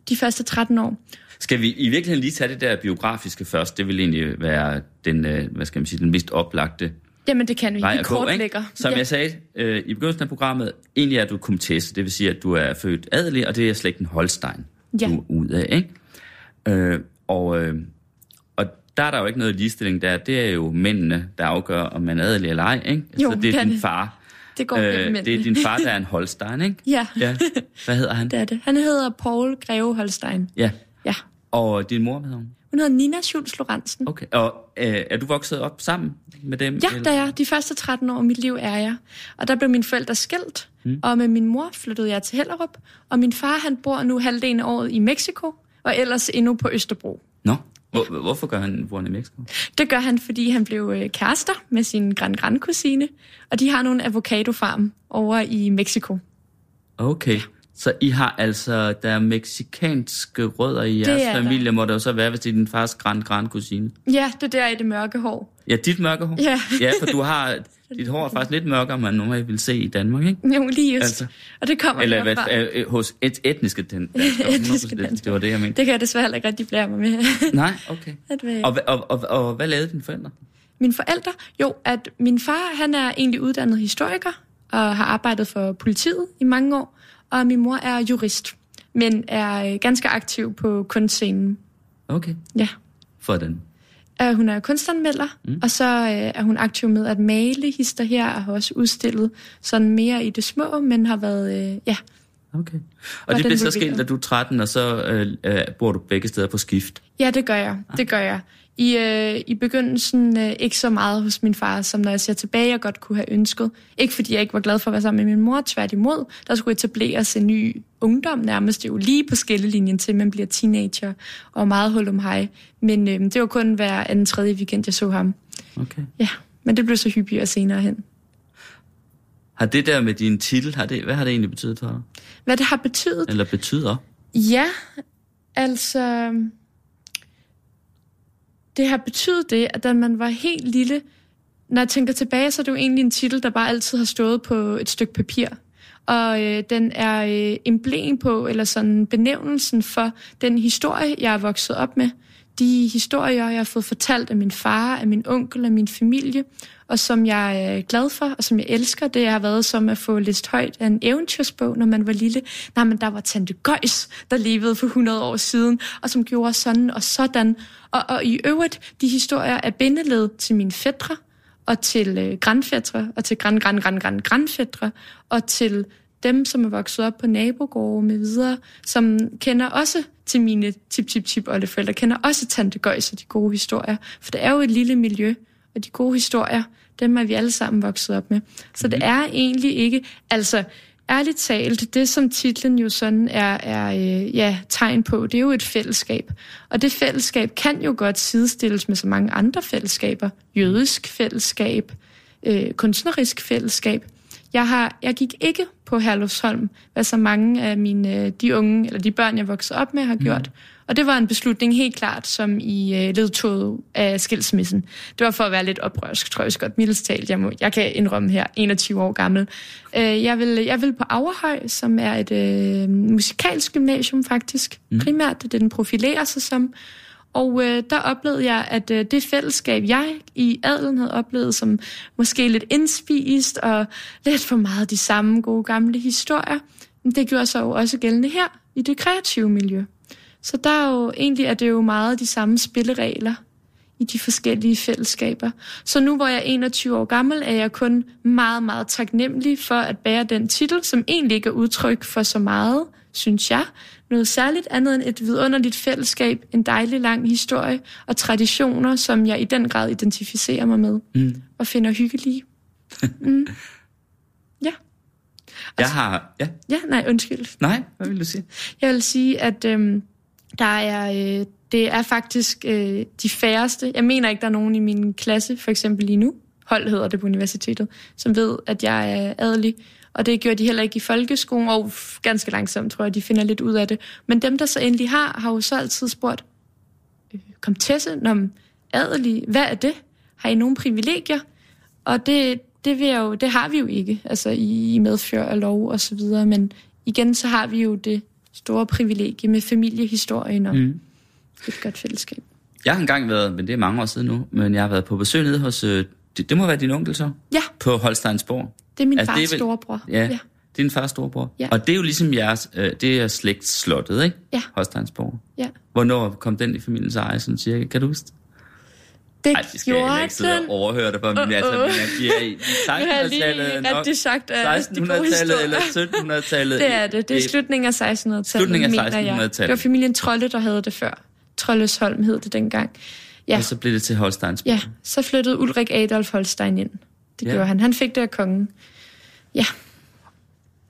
de første 13 år. Skal vi i virkeligheden lige tage det der biografiske først? Det vil egentlig være den, øh, hvad skal man sige, den mest oplagte Jamen, det kan vi. vej Vi at gå, kortlægger. Som ja. jeg sagde øh, i begyndelsen af programmet, egentlig er du komtesse, det vil sige, at du er født adelig, og det er slægten Holstein, Ja. du er ud af, ikke? Øh, og, øh, og der er der jo ikke noget ligestilling der. Det er jo mændene, der afgør, om man er adelig eller ej, ikke? Jo, Så det er din far. Det går øh, Øh, det er din far, der er en Holstein, ikke? Ja, Ja. Hvad hedder han? det er det. Han hedder Paul Greve Holstein. Ja. Ja. Og din mor, hvad hedder hun? Hun hedder Nina Schultz Lorentzen. Okay. Og øh, er du vokset op sammen med dem? Ja, der er de første 13 år af mit liv er jeg. Og der blev mine forældre skilt, mm. og med min mor flyttede jeg til Hellerup. Og min far, han bor nu halvdelen af året i Mexico, og ellers endnu på Østerbro. Nå, hvor, hvorfor gør han bor i Mexico? Det gør han, fordi han blev øh, kærester med sin gran-gran-kusine, og de har nogle avocadofarm over i Mexico. Okay. Så I har altså, der er meksikanske rødder i jeres er der. familie, må det jo så være, hvis det er din fars grand grand kusine. Ja, det er der i det mørke hår. Ja, dit mørke hår. Ja. ja, for du har, dit hår er faktisk lidt mørkere, end man normalt vil se i Danmark, ikke? Jo, lige just. Altså. Og det kommer Eller hvad, øh, øh, hos et etniske den, danskere. Etniske Det, danskere. det var det, jeg mente. Det kan jeg desværre heller ikke rigtig blære mig med. Nej, okay. At være- Og, og, og, og, hvad lavede dine forældre? Mine forældre? Jo, at min far, han er egentlig uddannet historiker, og har arbejdet for politiet i mange år, og min mor er jurist, men er øh, ganske aktiv på kunstscenen. Okay. Ja. Hvordan? Uh, hun er kunstanmelder, mm. og så uh, er hun aktiv med at male hister her, og har også udstillet sådan mere i det små, men har været, uh, ja, Okay. Og Hvordan det blev så skilt, da du er 13, og så øh, øh, bor du begge steder på skift. Ja, det gør jeg. Det gør jeg. I, øh, i begyndelsen øh, ikke så meget hos min far, som når jeg ser tilbage, jeg godt kunne have ønsket. Ikke fordi jeg ikke var glad for at være sammen med min mor, tværtimod. Der skulle etableres en ny ungdom nærmest. Det er jo lige på skillelinjen til, man bliver teenager og meget hul om hej. Men øh, det var kun hver anden tredje weekend, jeg så ham. Okay. Ja, men det blev så hyppigere senere hen. Har det der med din titel, har det, hvad har det egentlig betydet for dig? Hvad det har betydet? Eller betyder? Ja, altså... Det har betydet det, at da man var helt lille, når jeg tænker tilbage, så er det jo egentlig en titel, der bare altid har stået på et stykke papir. Og øh, den er øh, emblem på, eller sådan benævnelsen for den historie, jeg er vokset op med. De historier, jeg har fået fortalt af min far, af min onkel, af min familie, og som jeg er glad for, og som jeg elsker, det har været som at få læst højt af en eventyrsbog, når man var lille. Nej, men der var Tante Gøjs, der levede for 100 år siden, og som gjorde sådan og sådan. Og, og i øvrigt, de historier er bindeled til mine fædre, og til øh, grandfædre, og til grand, grand, grand, grand, grandfædre, og til dem, som er vokset op på nabogårde med videre, som kender også til mine tip-tip-tip-oldeforældre, kender også Tante Gøjs og de gode historier. For det er jo et lille miljø, og de gode historier, dem er vi alle sammen vokset op med. Så det er egentlig ikke, altså ærligt talt, det som titlen jo sådan er, er øh, ja, tegn på, det er jo et fællesskab. Og det fællesskab kan jo godt sidestilles med så mange andre fællesskaber. Jødisk fællesskab, øh, kunstnerisk fællesskab. Jeg, har, jeg gik ikke på Herlufsholm, hvad så mange af mine, de unge, eller de børn, jeg voksede op med, har gjort. Mm. Og det var en beslutning helt klart, som i øh, ledtoget af skilsmissen. Det var for at være lidt oprørsk, tror jeg godt, mildest talt. Jeg, må, jeg kan indrømme her, 21 år gammel. Øh, jeg, vil, jeg vil på Averhøj, som er et øh, musikalsk gymnasium faktisk. Mm. Primært, det den profilerer sig som. Og øh, der oplevede jeg, at øh, det fællesskab, jeg i adelen havde oplevet, som måske lidt indspist og lidt for meget de samme gode gamle historier, det gjorde sig jo også gældende her i det kreative miljø. Så der er jo egentlig er det jo meget de samme spilleregler i de forskellige fællesskaber. Så nu hvor jeg er 21 år gammel, er jeg kun meget, meget taknemmelig for at bære den titel, som egentlig ikke er udtryk for så meget, synes jeg. Noget særligt andet end et vidunderligt fællesskab, en dejlig lang historie og traditioner, som jeg i den grad identificerer mig med mm. og finder hyggelige. Mm. Ja. Jeg har... Ja. Ja, nej, undskyld. Nej, hvad vil du sige? Jeg vil sige, at øhm, der er, øh, det er faktisk øh, de færreste. Jeg mener ikke, der er nogen i min klasse, for eksempel lige nu, hold hedder det på universitetet, som ved, at jeg er adelig. Og det gjorde de heller ikke i folkeskolen, og ganske langsomt tror jeg, de finder lidt ud af det. Men dem, der så endelig har, har jo så altid spurgt, øh, kom Tesse, når adelig, hvad er det? Har I nogle privilegier? Og det, det, vil jeg jo, det har vi jo ikke, altså i medfør af lov og så videre, men igen, så har vi jo det store privilegie med familiehistorien og mm. et godt fællesskab. Jeg har engang været, men det er mange år siden nu, men jeg har været på besøg nede hos, øh, det, det må være din onkel så? Ja. På Holsteinsborg. Det er min altså, fars det er vel, storebror. Ja, ja, det er din fars storebror. Ja. Og det er jo ligesom jeres, øh, det er slægtsslottet, ikke? Ja. Holsteinsborg. Ja. Hvornår kom den i familiens eje, sådan cirka? Kan du huske det Ej, det skal jeg ikke sidde og overhøre det på, men uh, uh. altså, men jeg giver i 1600-tallet nok, sagt, 1600-tallet eller 1700-tallet. Det er det, det er slutningen af 1600-tallet, slutningen af 1600-tallet. Det var familien Trolle, der havde det før. Trollesholm hed det dengang. Ja. Og så blev det til Holsteins. Ja, så flyttede Ulrik Adolf Holstein ind. Det ja. gjorde han. Han fik det af kongen. Ja.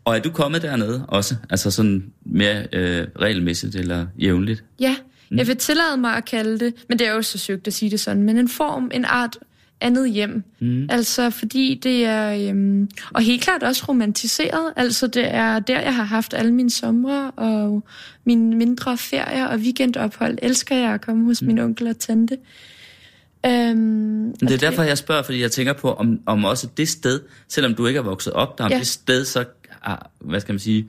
Og er du kommet dernede også? Altså sådan mere øh, regelmæssigt eller jævnligt? Ja, Mm. Jeg vil tillade mig at kalde det, men det er jo så søgt at sige det sådan, men en form, en art andet hjem. Mm. Altså fordi det er, øhm, og helt klart også romantiseret. Altså det er der, jeg har haft alle mine somre og mine mindre ferier og weekendophold. Elsker jeg at komme hos mm. min onkel og tante. Øhm, det er derfor, jeg spørger, fordi jeg tænker på, om, om også det sted, selvom du ikke er vokset op der, om ja. det sted så, hvad skal man sige,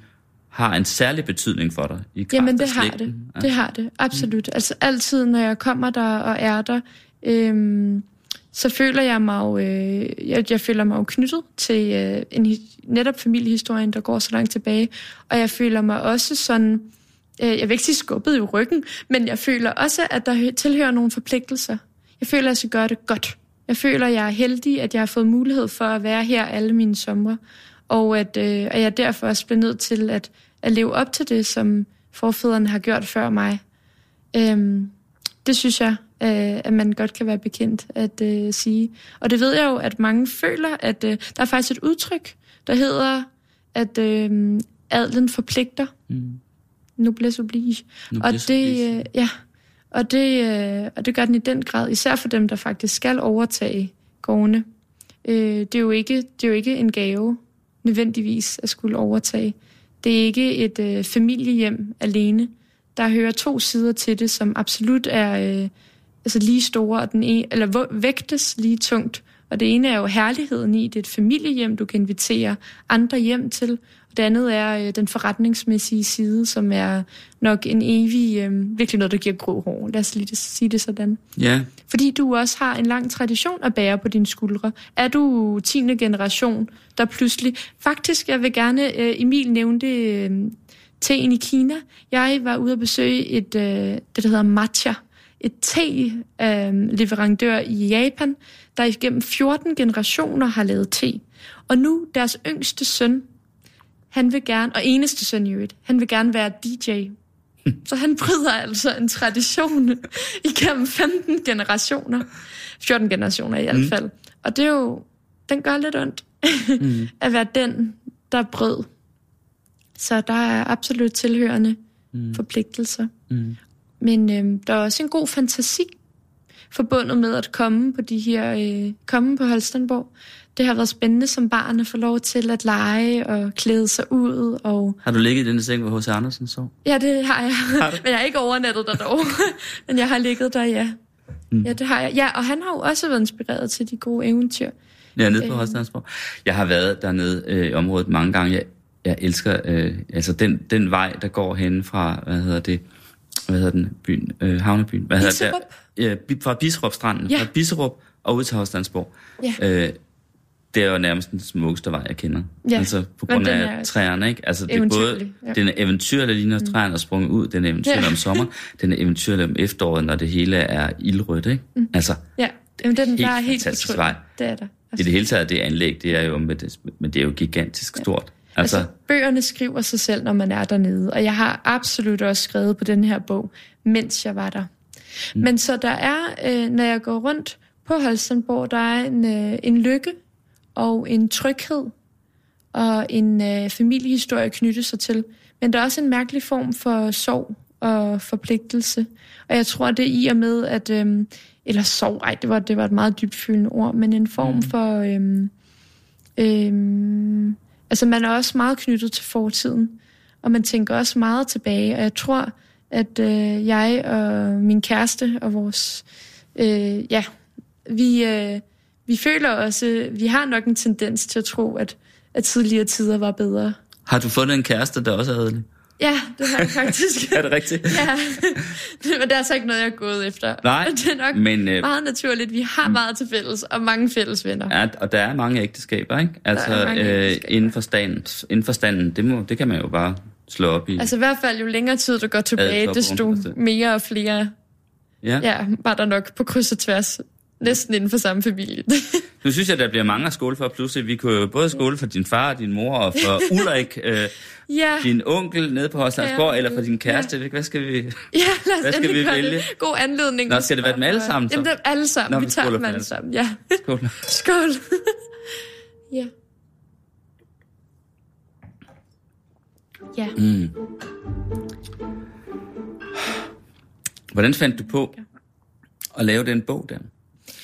har en særlig betydning for dig i Jamen det har det. Ja. Det har det, absolut. Mm. Altså altid, når jeg kommer der og er der, øhm, så føler jeg mig jo, øh, jeg, jeg føler mig jo knyttet til øh, en, netop familiehistorien, der går så langt tilbage. Og jeg føler mig også sådan, øh, jeg vil ikke sige skubbet i ryggen, men jeg føler også, at der tilhører nogle forpligtelser. Jeg føler, at jeg skal gøre det godt. Jeg føler, at jeg er heldig, at jeg har fået mulighed for at være her alle mine sommer. Og at, øh, at jeg derfor også bliver nødt til at at leve op til det, som forfædrene har gjort før mig. Øhm, det synes jeg, øh, at man godt kan være bekendt at øh, sige. Og det ved jeg jo, at mange føler, at øh, der er faktisk et udtryk, der hedder, at øh, adlen forpligter. Mm. Noblesse oblige. Noblesse og det, øh, ja, og det, øh, og det gør den i den grad, især for dem, der faktisk skal overtage gårdene. Øh, det, er jo ikke, det er jo ikke en gave, nødvendigvis, at skulle overtage. Det er ikke et øh, familiehjem alene. Der hører to sider til det, som absolut er øh, altså lige store, og den ene, eller vægtes lige tungt. Og det ene er jo herligheden i, det er et familiehjem, du kan invitere andre hjem til. Det andet er øh, den forretningsmæssige side, som er nok en evig, øh, virkelig noget, der giver grå hår. Lad os lige sige det sådan. Ja. Fordi du også har en lang tradition at bære på dine skuldre. Er du 10. generation, der pludselig... Faktisk, jeg vil gerne... Øh, Emil nævnte øh, teen i Kina. Jeg var ude at besøge et, øh, det, der hedder matcha. Et te-leverandør øh, i Japan, der igennem 14 generationer har lavet te. Og nu deres yngste søn, han vil gerne, og eneste søn i øvrigt, han vil gerne være DJ. Så han bryder altså en tradition igennem 15 generationer. 14 generationer i hvert mm. fald. Og det er jo, den gør lidt ondt mm. at være den, der brød. Så der er absolut tilhørende mm. forpligtelser. Mm. Men øh, der er også en god fantasi forbundet med at komme på de her, øh, komme på Holstenborg det har været spændende som barn at få lov til at lege og klæde sig ud. Og... Har du ligget i den seng, hvor H.C. Andersen så? Ja, det har jeg. Har Men jeg har ikke overnattet der dog. Men jeg har ligget der, ja. Mm. Ja, det har jeg. Ja, og han har jo også været inspireret til de gode eventyr. Ja, nede på øh. Holstensborg. Jeg har været dernede øh, i området mange gange. Jeg, jeg elsker øh, altså den, den vej, der går hen fra, hvad hedder det, hvad hedder den, byen, øh, havnebyen, hvad hedder Bisserup? det? Ja, fra Bisserup-stranden, Ja. fra Bisserup og ud til Havstandsborg. Ja. Øh, det er jo nærmest den smukkeste vej, jeg kender. Ja, Altså på grund af er træerne, ikke? Altså det er både, ja. den er eventyrlig lige når træerne er sprunget ud, den er eventyrlig Ja. om sommer, den er eventyrlig om efteråret, når det hele er ildrødt, ikke? Mm. Altså, Ja, Jamen, den Helt var helt fantastisk utrolig. vej. Det er der. i det hele taget, det anlæg, det er jo, med det, men det er jo gigantisk stort. Altså, Altså, bøgerne skriver sig selv, når man er dernede, og jeg har absolut også skrevet på den her bog, mens jeg var der. Mm. Men så der er, øh, når jeg går rundt på Holstenborg, der er en, øh, en lykke og en tryghed og en øh, familiehistorie knyttet sig til. Men der er også en mærkelig form for sorg og forpligtelse. Og jeg tror, det er i og med, at... Øh, eller sorg, ej, det var, det var et meget dybtfølende ord, men en form mm. for... Øh, øh, altså, man er også meget knyttet til fortiden, og man tænker også meget tilbage, og jeg tror, at øh, jeg og min kæreste og vores... Øh, ja, vi, øh, vi føler også... Vi har nok en tendens til at tro, at, at tidligere tider var bedre. har du fundet en kæreste, der også er adelig? Ja, det har jeg faktisk. Er det rigtigt? ja, men det er altså ikke noget, jeg er gået efter. Nej, det er nok men, øh, meget naturligt. Vi har meget til fælles, og mange fælles venner. Ja, og der er mange ægteskaber, ikke? Altså, er mange øh, ægteskaber. inden, for standen, inden for standen, det, må, det kan man jo bare slå op i. Altså i hvert fald, jo længere tid du går tilbage, desto altså. mere og flere ja. ja, var der nok på kryds og tværs. Næsten inden for samme familie. Nu synes jeg, der bliver mange at skåle for pludselig. Vi kunne jo både skåle for din far og din mor, og for Ulrik, øh, ja, din onkel nede på Holstensborg, Ja. eller for din kæreste. Hvad skal vi... ja, lad os Hvad skal vi vælge? det. God anledning. Nå, skal det være dem alle sammen, så? Jamen, dem alle sammen. Nå, vi vi tager dem alle sammen. Ja. Skål. Skål. ja. Ja. Mm. Hvordan fandt du på at lave den bog der?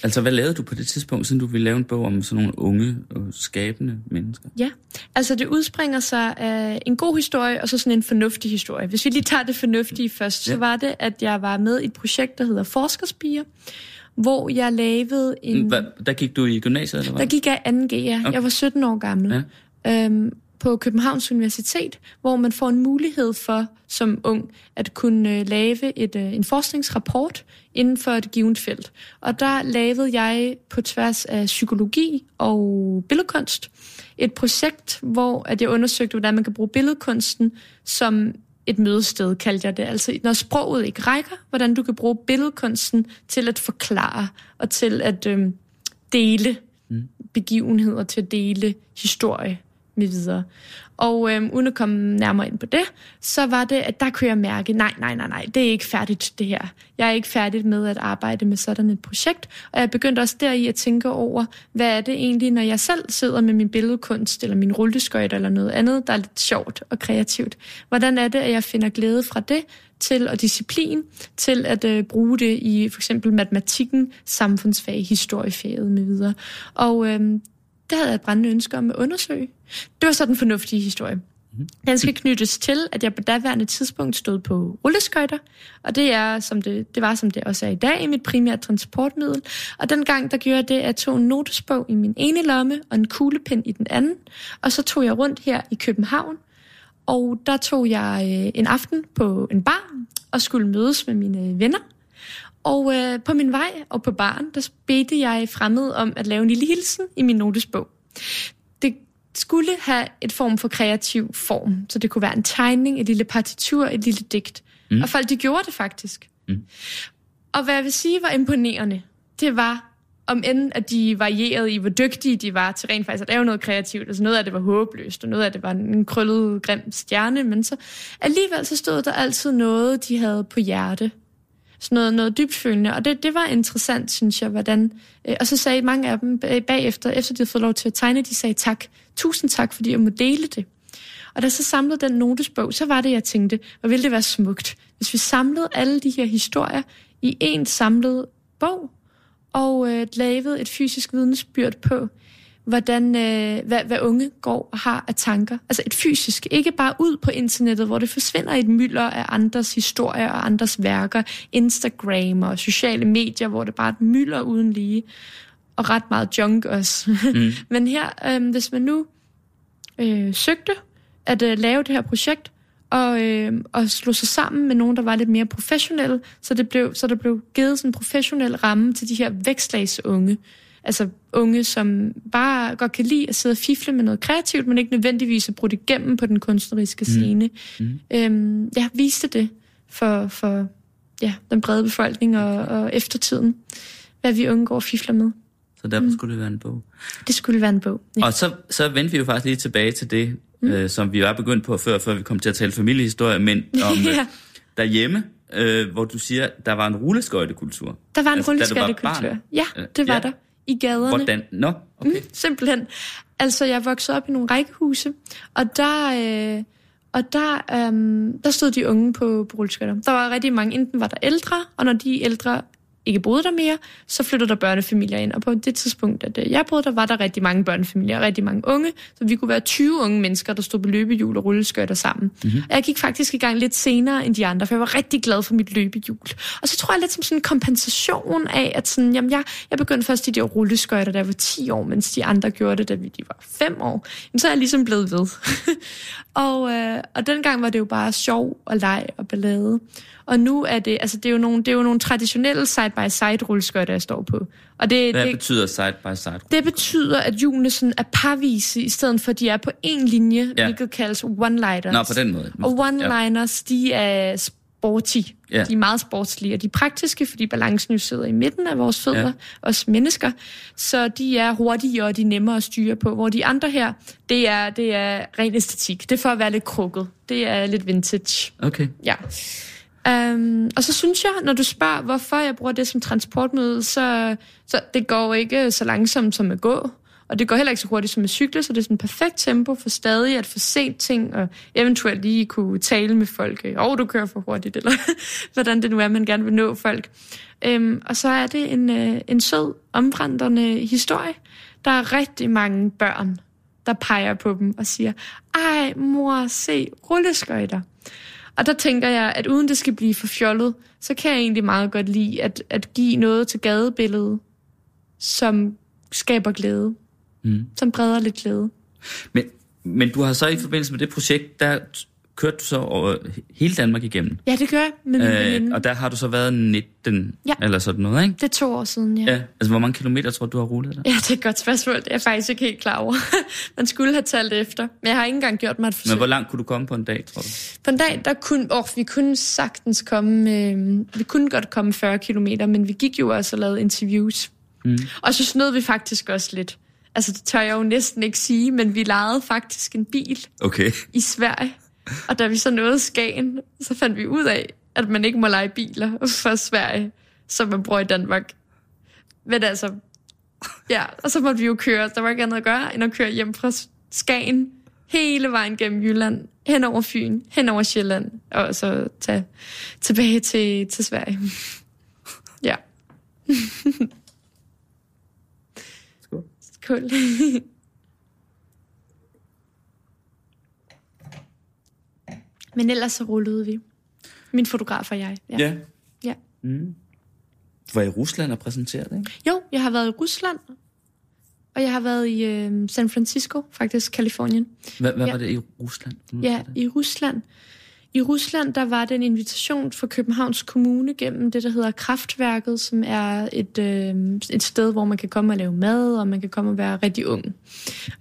Altså, hvad lavede du på det tidspunkt, siden du ville lave en bog om sådan nogle unge og skabende mennesker? Ja, altså det udspringer sig af en god historie, og så sådan en fornuftig historie. Hvis vi lige tager det fornuftige først, Ja. så var det, at jeg var med i et projekt, der hedder Forskerspiger, hvor jeg lavede en... Hvad, der gik du i gymnasiet, eller hvad? Der gik jeg 2G, ja. Okay. Jeg var 17 år gammel. Ja. Øhm, på Københavns Universitet, hvor man får en mulighed for som ung at kunne øh, lave et, øh, en forskningsrapport inden for et givet felt. Og der lavede jeg på tværs af psykologi og billedkunst et projekt, hvor at jeg undersøgte, hvordan man kan bruge billedkunsten som et mødested, kaldte jeg det. Altså når sproget ikke rækker, hvordan du kan bruge billedkunsten til at forklare og til at øhm, dele begivenheder, til at dele historie med videre. Og øhm, uden at komme nærmere ind på det, så var det, at der kunne jeg mærke, nej, nej, nej, nej, det er ikke færdigt det her. Jeg er ikke færdig med at arbejde med sådan et projekt, og jeg begyndte også deri at tænke over, hvad er det egentlig, når jeg selv sidder med min billedkunst, eller min rulleskøjt, eller noget andet, der er lidt sjovt og kreativt. Hvordan er det, at jeg finder glæde fra det, til og disciplin, til at øh, bruge det i for eksempel matematikken, samfundsfag, historiefaget med videre. Og øhm, det havde jeg et brændende ønske om at undersøge. Det var så den fornuftige historie. Den skal knyttes til, at jeg på daværende tidspunkt stod på rulleskøjter, og det, er, som det, det var, som det også er i dag, mit primære transportmiddel. Og dengang, der gjorde jeg det, at jeg tog en notesbog i min ene lomme og en kuglepen i den anden, og så tog jeg rundt her i København, og der tog jeg øh, en aften på en bar og skulle mødes med mine venner. Og øh, på min vej og på baren, der bedte jeg fremmed om at lave en lille hilsen i min notesbog. Det skulle have et form for kreativ form, så det kunne være en tegning, et lille partitur, et lille digt. Mm. Og folk, de gjorde det faktisk. Mm. Og hvad jeg vil sige var imponerende, det var, om end at de varierede i, hvor dygtige de var til rent faktisk at lave noget kreativt. Altså noget af det var håbløst, og noget af det var en krøllet, grim stjerne, men så alligevel så stod der altid noget, de havde på hjerte. Sådan noget, noget dybfølende, og det, det var interessant, synes jeg, hvordan... Øh, og så sagde mange af dem bagefter, efter de havde fået lov til at tegne, de sagde tak. Tusind tak, fordi jeg må dele det. Og da så samlede den notesbog, så var det, jeg tænkte, hvor ville det være smukt, hvis vi samlede alle de her historier i en samlet bog, og øh, lavede et fysisk vidnesbyrd på, hvordan, øh, hvad, hvad unge går og har af tanker. Altså et fysisk, ikke bare ud på internettet, hvor det forsvinder et mylder af andres historier og andres værker, Instagram og sociale medier, hvor det bare er et mylder uden lige, og ret meget junk også. Mm. Men her, øh, hvis man nu øh, søgte at øh, lave det her projekt, og, øh, og slog sig sammen med nogen, der var lidt mere professionelle, så, det blev, så der blev givet sådan en professionel ramme til de her vækstlagsunge. Altså unge, som bare godt kan lide at sidde og fifle med noget kreativt, men ikke nødvendigvis at bruge det igennem på den kunstneriske scene. Mm. Mm. Øhm, jeg viste det for, for ja, den brede befolkning og, og eftertiden, hvad vi unge går og fifler med. Så derfor mm. skulle det være en bog. Det skulle være en bog, ja. Og så, så vendte vi jo faktisk lige tilbage til det, mm. øh, som vi var begyndt på før, før vi kom til at tale familiehistorie, men om ja. øh, derhjemme, øh, hvor du siger, der var en rulleskøjtekultur. Der var en altså, rulleskøjtekultur. Ja, det var ja. der. I gaderne. Hvordan? Nå, okay. Mm, simpelthen. Altså, jeg voksede op i nogle rækkehuse, og der... Øh, og der, øhm, der stod de unge på, på rulleskøjter. Der var rigtig mange, enten var der ældre, og når de ældre ikke boede der mere, så flyttede der børnefamilier ind. Og på det tidspunkt, at øh, jeg boede der, var der rigtig mange børnefamilier, rigtig mange unge. Så vi kunne være 20 unge mennesker, der stod på løbehjul og rulleskøjter sammen. Mm-hmm. Og jeg gik faktisk i gang lidt senere end de andre, for jeg var rigtig glad for mit løbehjul. Og så tror jeg lidt som sådan en kompensation af, at sådan, jamen jeg, jeg begyndte først i de rulleskøjter, da jeg var 10 år, mens de andre gjorde det, da de var 5 år. Men så er jeg ligesom blevet ved. og, øh, og dengang var det jo bare sjov og leg og ballade. Og nu er det, altså det er jo nogle, det er jo nogle traditionelle side-by-side rulleskøjter, jeg står på. Og det, Hvad det, betyder side-by-side? Det betyder, at hjulene sådan er parvise, i stedet for, at de er på en linje, ja. hvilket kaldes one-liners. Nå, på den måde. Og one-liners, ja. de er sporty. Ja. De er meget sportslige, og de er praktiske, fordi balancen jo sidder i midten af vores fødder, ja. os mennesker. Så de er hurtige, og de er nemmere at styre på. Hvor de andre her, det er, det er ren æstetik. Det er for at være lidt krukket. Det er lidt vintage. Okay. Ja. Um, og så synes jeg, når du spørger, hvorfor jeg bruger det som transportmiddel, så, så det går ikke så langsomt som at gå. Og det går heller ikke så hurtigt som at cykle, så det er sådan et perfekt tempo for stadig at få set ting, og eventuelt lige kunne tale med folk. Åh, oh, du kører for hurtigt, eller hvordan det nu er, man gerne vil nå folk. Um, og så er det en, øh, en sød, ombrandende historie. Der er rigtig mange børn, der peger på dem og siger, ej mor, se rulleskøjter. Og der tænker jeg, at uden det skal blive for fjollet, så kan jeg egentlig meget godt lide at, at give noget til gadebilledet, som skaber glæde. Mm. Som breder lidt glæde. Men, men du har så i forbindelse med det projekt, der kørte du så over hele Danmark igennem? Ja, det gør jeg med min øh, Og der har du så været 19 ja. eller sådan noget, ikke? Det er to år siden, ja. ja. Altså, hvor mange kilometer tror du, du har rullet der? Ja, det er et godt spørgsmål. Det er jeg faktisk ikke helt klar over. Man skulle have talt efter. Men jeg har ikke engang gjort mig et forsøg. Men hvor langt kunne du komme på en dag, tror du? På en dag, der kunne, oh, vi kunne sagtens komme, øh, vi kunne godt komme 40 kilometer, men vi gik jo også og lavede interviews. Mm. Og så snød vi faktisk også lidt. Altså, det tør jeg jo næsten ikke sige, men vi lejede faktisk en bil okay. i Sverige. Og da vi så nåede Skagen, så fandt vi ud af, at man ikke må lege biler fra Sverige, som man bruger i Danmark. Men altså, ja, og så måtte vi jo køre. Der var ikke andet at gøre, end at køre hjem fra Skagen, hele vejen gennem Jylland, hen over Fyn, hen over Sjælland, og så tage tilbage til, til Sverige. ja. Skål. Skål. Men ellers så rullede vi. Min fotograf og jeg. Ja. Ja. ja. Mm. Du var i Rusland og præsenteret, ikke? Jo, jeg har været i Rusland, og jeg har været i øh, San Francisco, faktisk Kalifornien. Hvad, hvad ja. var det i Rusland? Ja, i Rusland. I Rusland, der var det en invitation fra Københavns Kommune gennem det, der hedder Kraftværket, som er et, øh, et sted, hvor man kan komme og lave mad, og man kan komme og være rigtig ung.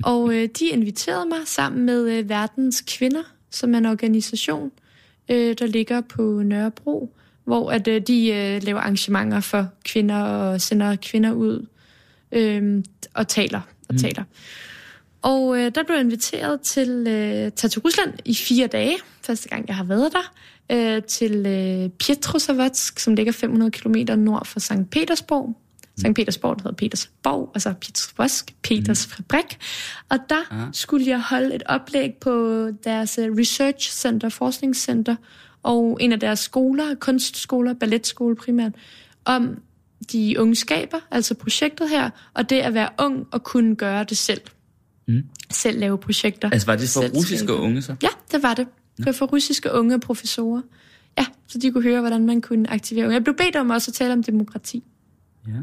Og øh, de inviterede mig sammen med øh, verdens kvinder, som er en organisation, øh, der ligger på Nørrebro, hvor at øh, de øh, laver arrangementer for kvinder og sender kvinder ud øh, og taler og mm. taler. Og øh, der blev jeg inviteret til øh, tage til Rusland i fire dage, første gang jeg har været der, øh, til øh, Pietrozavodsk, som ligger 500 km nord for St. Petersborg. St. Petersborg, der hedder Petersborg, altså Petersborg, Peters mm. fabrik. Og der ah. skulle jeg holde et oplæg på deres øh, research center, forskningscenter, og en af deres skoler, kunstskoler, balletskole primært, om de unge skaber, altså projektet her, og det at være ung og kunne gøre det selv. Mm. Selv lave projekter. Altså var det for russiske skaber. unge så? Ja, det var det. Det var for russiske unge professorer. Ja, så de kunne høre, hvordan man kunne aktivere unge. Jeg blev bedt om også at tale om demokrati. Ja.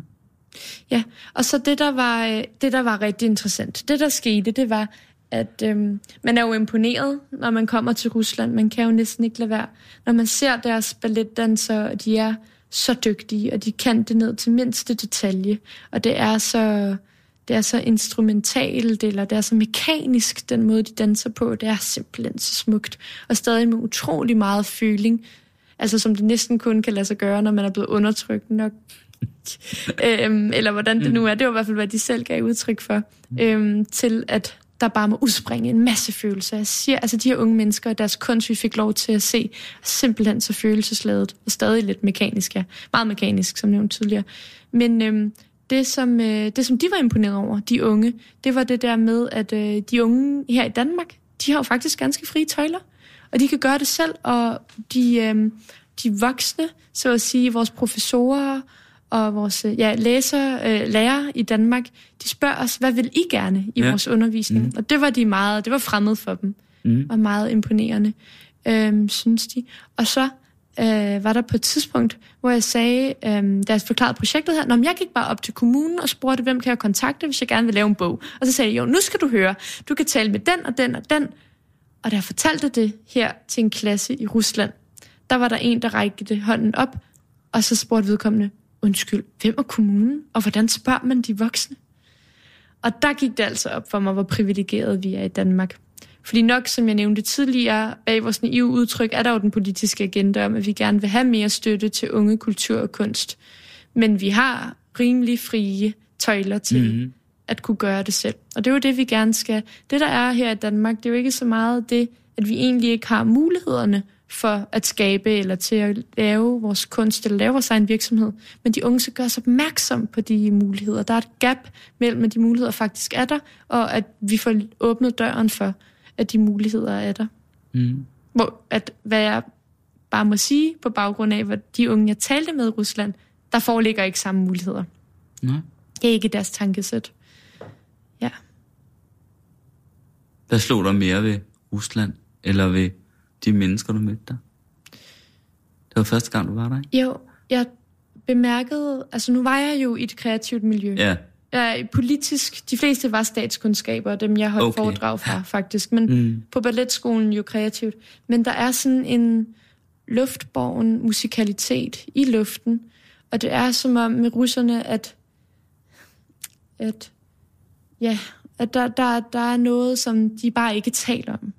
Ja, og så det der, var, øh, det, der var rigtig interessant, det der skete, det var, at øhm, man er jo imponeret, når man kommer til Rusland. Man kan jo næsten ikke lade være. Når man ser deres balletdansere, og de er så dygtige, og de kan det ned til mindste detalje. Og det er så, det er så instrumentalt, eller det er så mekanisk, den måde, de danser på. Det er simpelthen så smukt. Og stadig med utrolig meget føling. Altså som det næsten kun kan lade sig gøre, når man er blevet undertrykt nok øhm, eller hvordan det nu er. Det var i hvert fald, hvad de selv gav udtryk for. Øhm, til at der bare må udspringe en masse følelser. Jeg siger, altså de her unge mennesker, deres kunst, vi fik lov til at se, er simpelthen så følelsesladet, og stadig lidt mekanisk, ja. Meget mekanisk, som nævnt tidligere. Men øhm, det, som, øh, det, som de var imponeret over, de unge, det var det der med, at øh, de unge her i Danmark, de har jo faktisk ganske frie tøjler, og de kan gøre det selv, og de, øh, de voksne, så at sige, vores professorer, og vores ja, læser, øh, lærer i Danmark, de spørger os, hvad vil I gerne i ja. vores undervisning? Mm. Og det var de meget, det var fremmed for dem, mm. og meget imponerende, øh, synes de. Og så øh, var der på et tidspunkt, hvor jeg sagde, øh, da jeg forklarede projektet her, Nå, jeg gik bare op til kommunen og spurgte, hvem kan jeg kontakte, hvis jeg gerne vil lave en bog. Og så sagde jeg, jo, nu skal du høre, du kan tale med den og den og den. Og da jeg fortalte det her til en klasse i Rusland, der var der en, der rækkede hånden op, og så spurgte vedkommende, undskyld, hvem er kommunen, og hvordan spørger man de voksne? Og der gik det altså op for mig, hvor privilegeret vi er i Danmark. Fordi nok, som jeg nævnte tidligere, bag vores naive udtryk, er der jo den politiske agenda om, at vi gerne vil have mere støtte til unge kultur og kunst. Men vi har rimelig frie tøjler til mm-hmm. at kunne gøre det selv. Og det er jo det, vi gerne skal. Det, der er her i Danmark, det er jo ikke så meget det, at vi egentlig ikke har mulighederne for at skabe eller til at lave vores kunst eller lave vores egen virksomhed. Men de unge skal gøres opmærksom på de muligheder. Der er et gap mellem, at de muligheder faktisk er der, og at vi får åbnet døren for, at de muligheder er der. Mm. Hvor, at, hvad jeg bare må sige på baggrund af, hvad de unge, jeg talte med i Rusland, der foreligger ikke samme muligheder. Nej. Det er ikke deres tankesæt. Ja. Hvad slog dig mere ved Rusland, eller ved de mennesker, du mødte der? Det var første gang, du var der, ikke? Jo, jeg bemærkede... Altså, nu var jeg jo i et kreativt miljø. Ja. Jeg, politisk, de fleste var statskundskaber, dem jeg holdt okay. foredrag fra, faktisk. Men mm. på balletskolen jo kreativt. Men der er sådan en luftborgen musikalitet i luften. Og det er som om med russerne, at, at, ja, at der, der, der er noget, som de bare ikke taler om.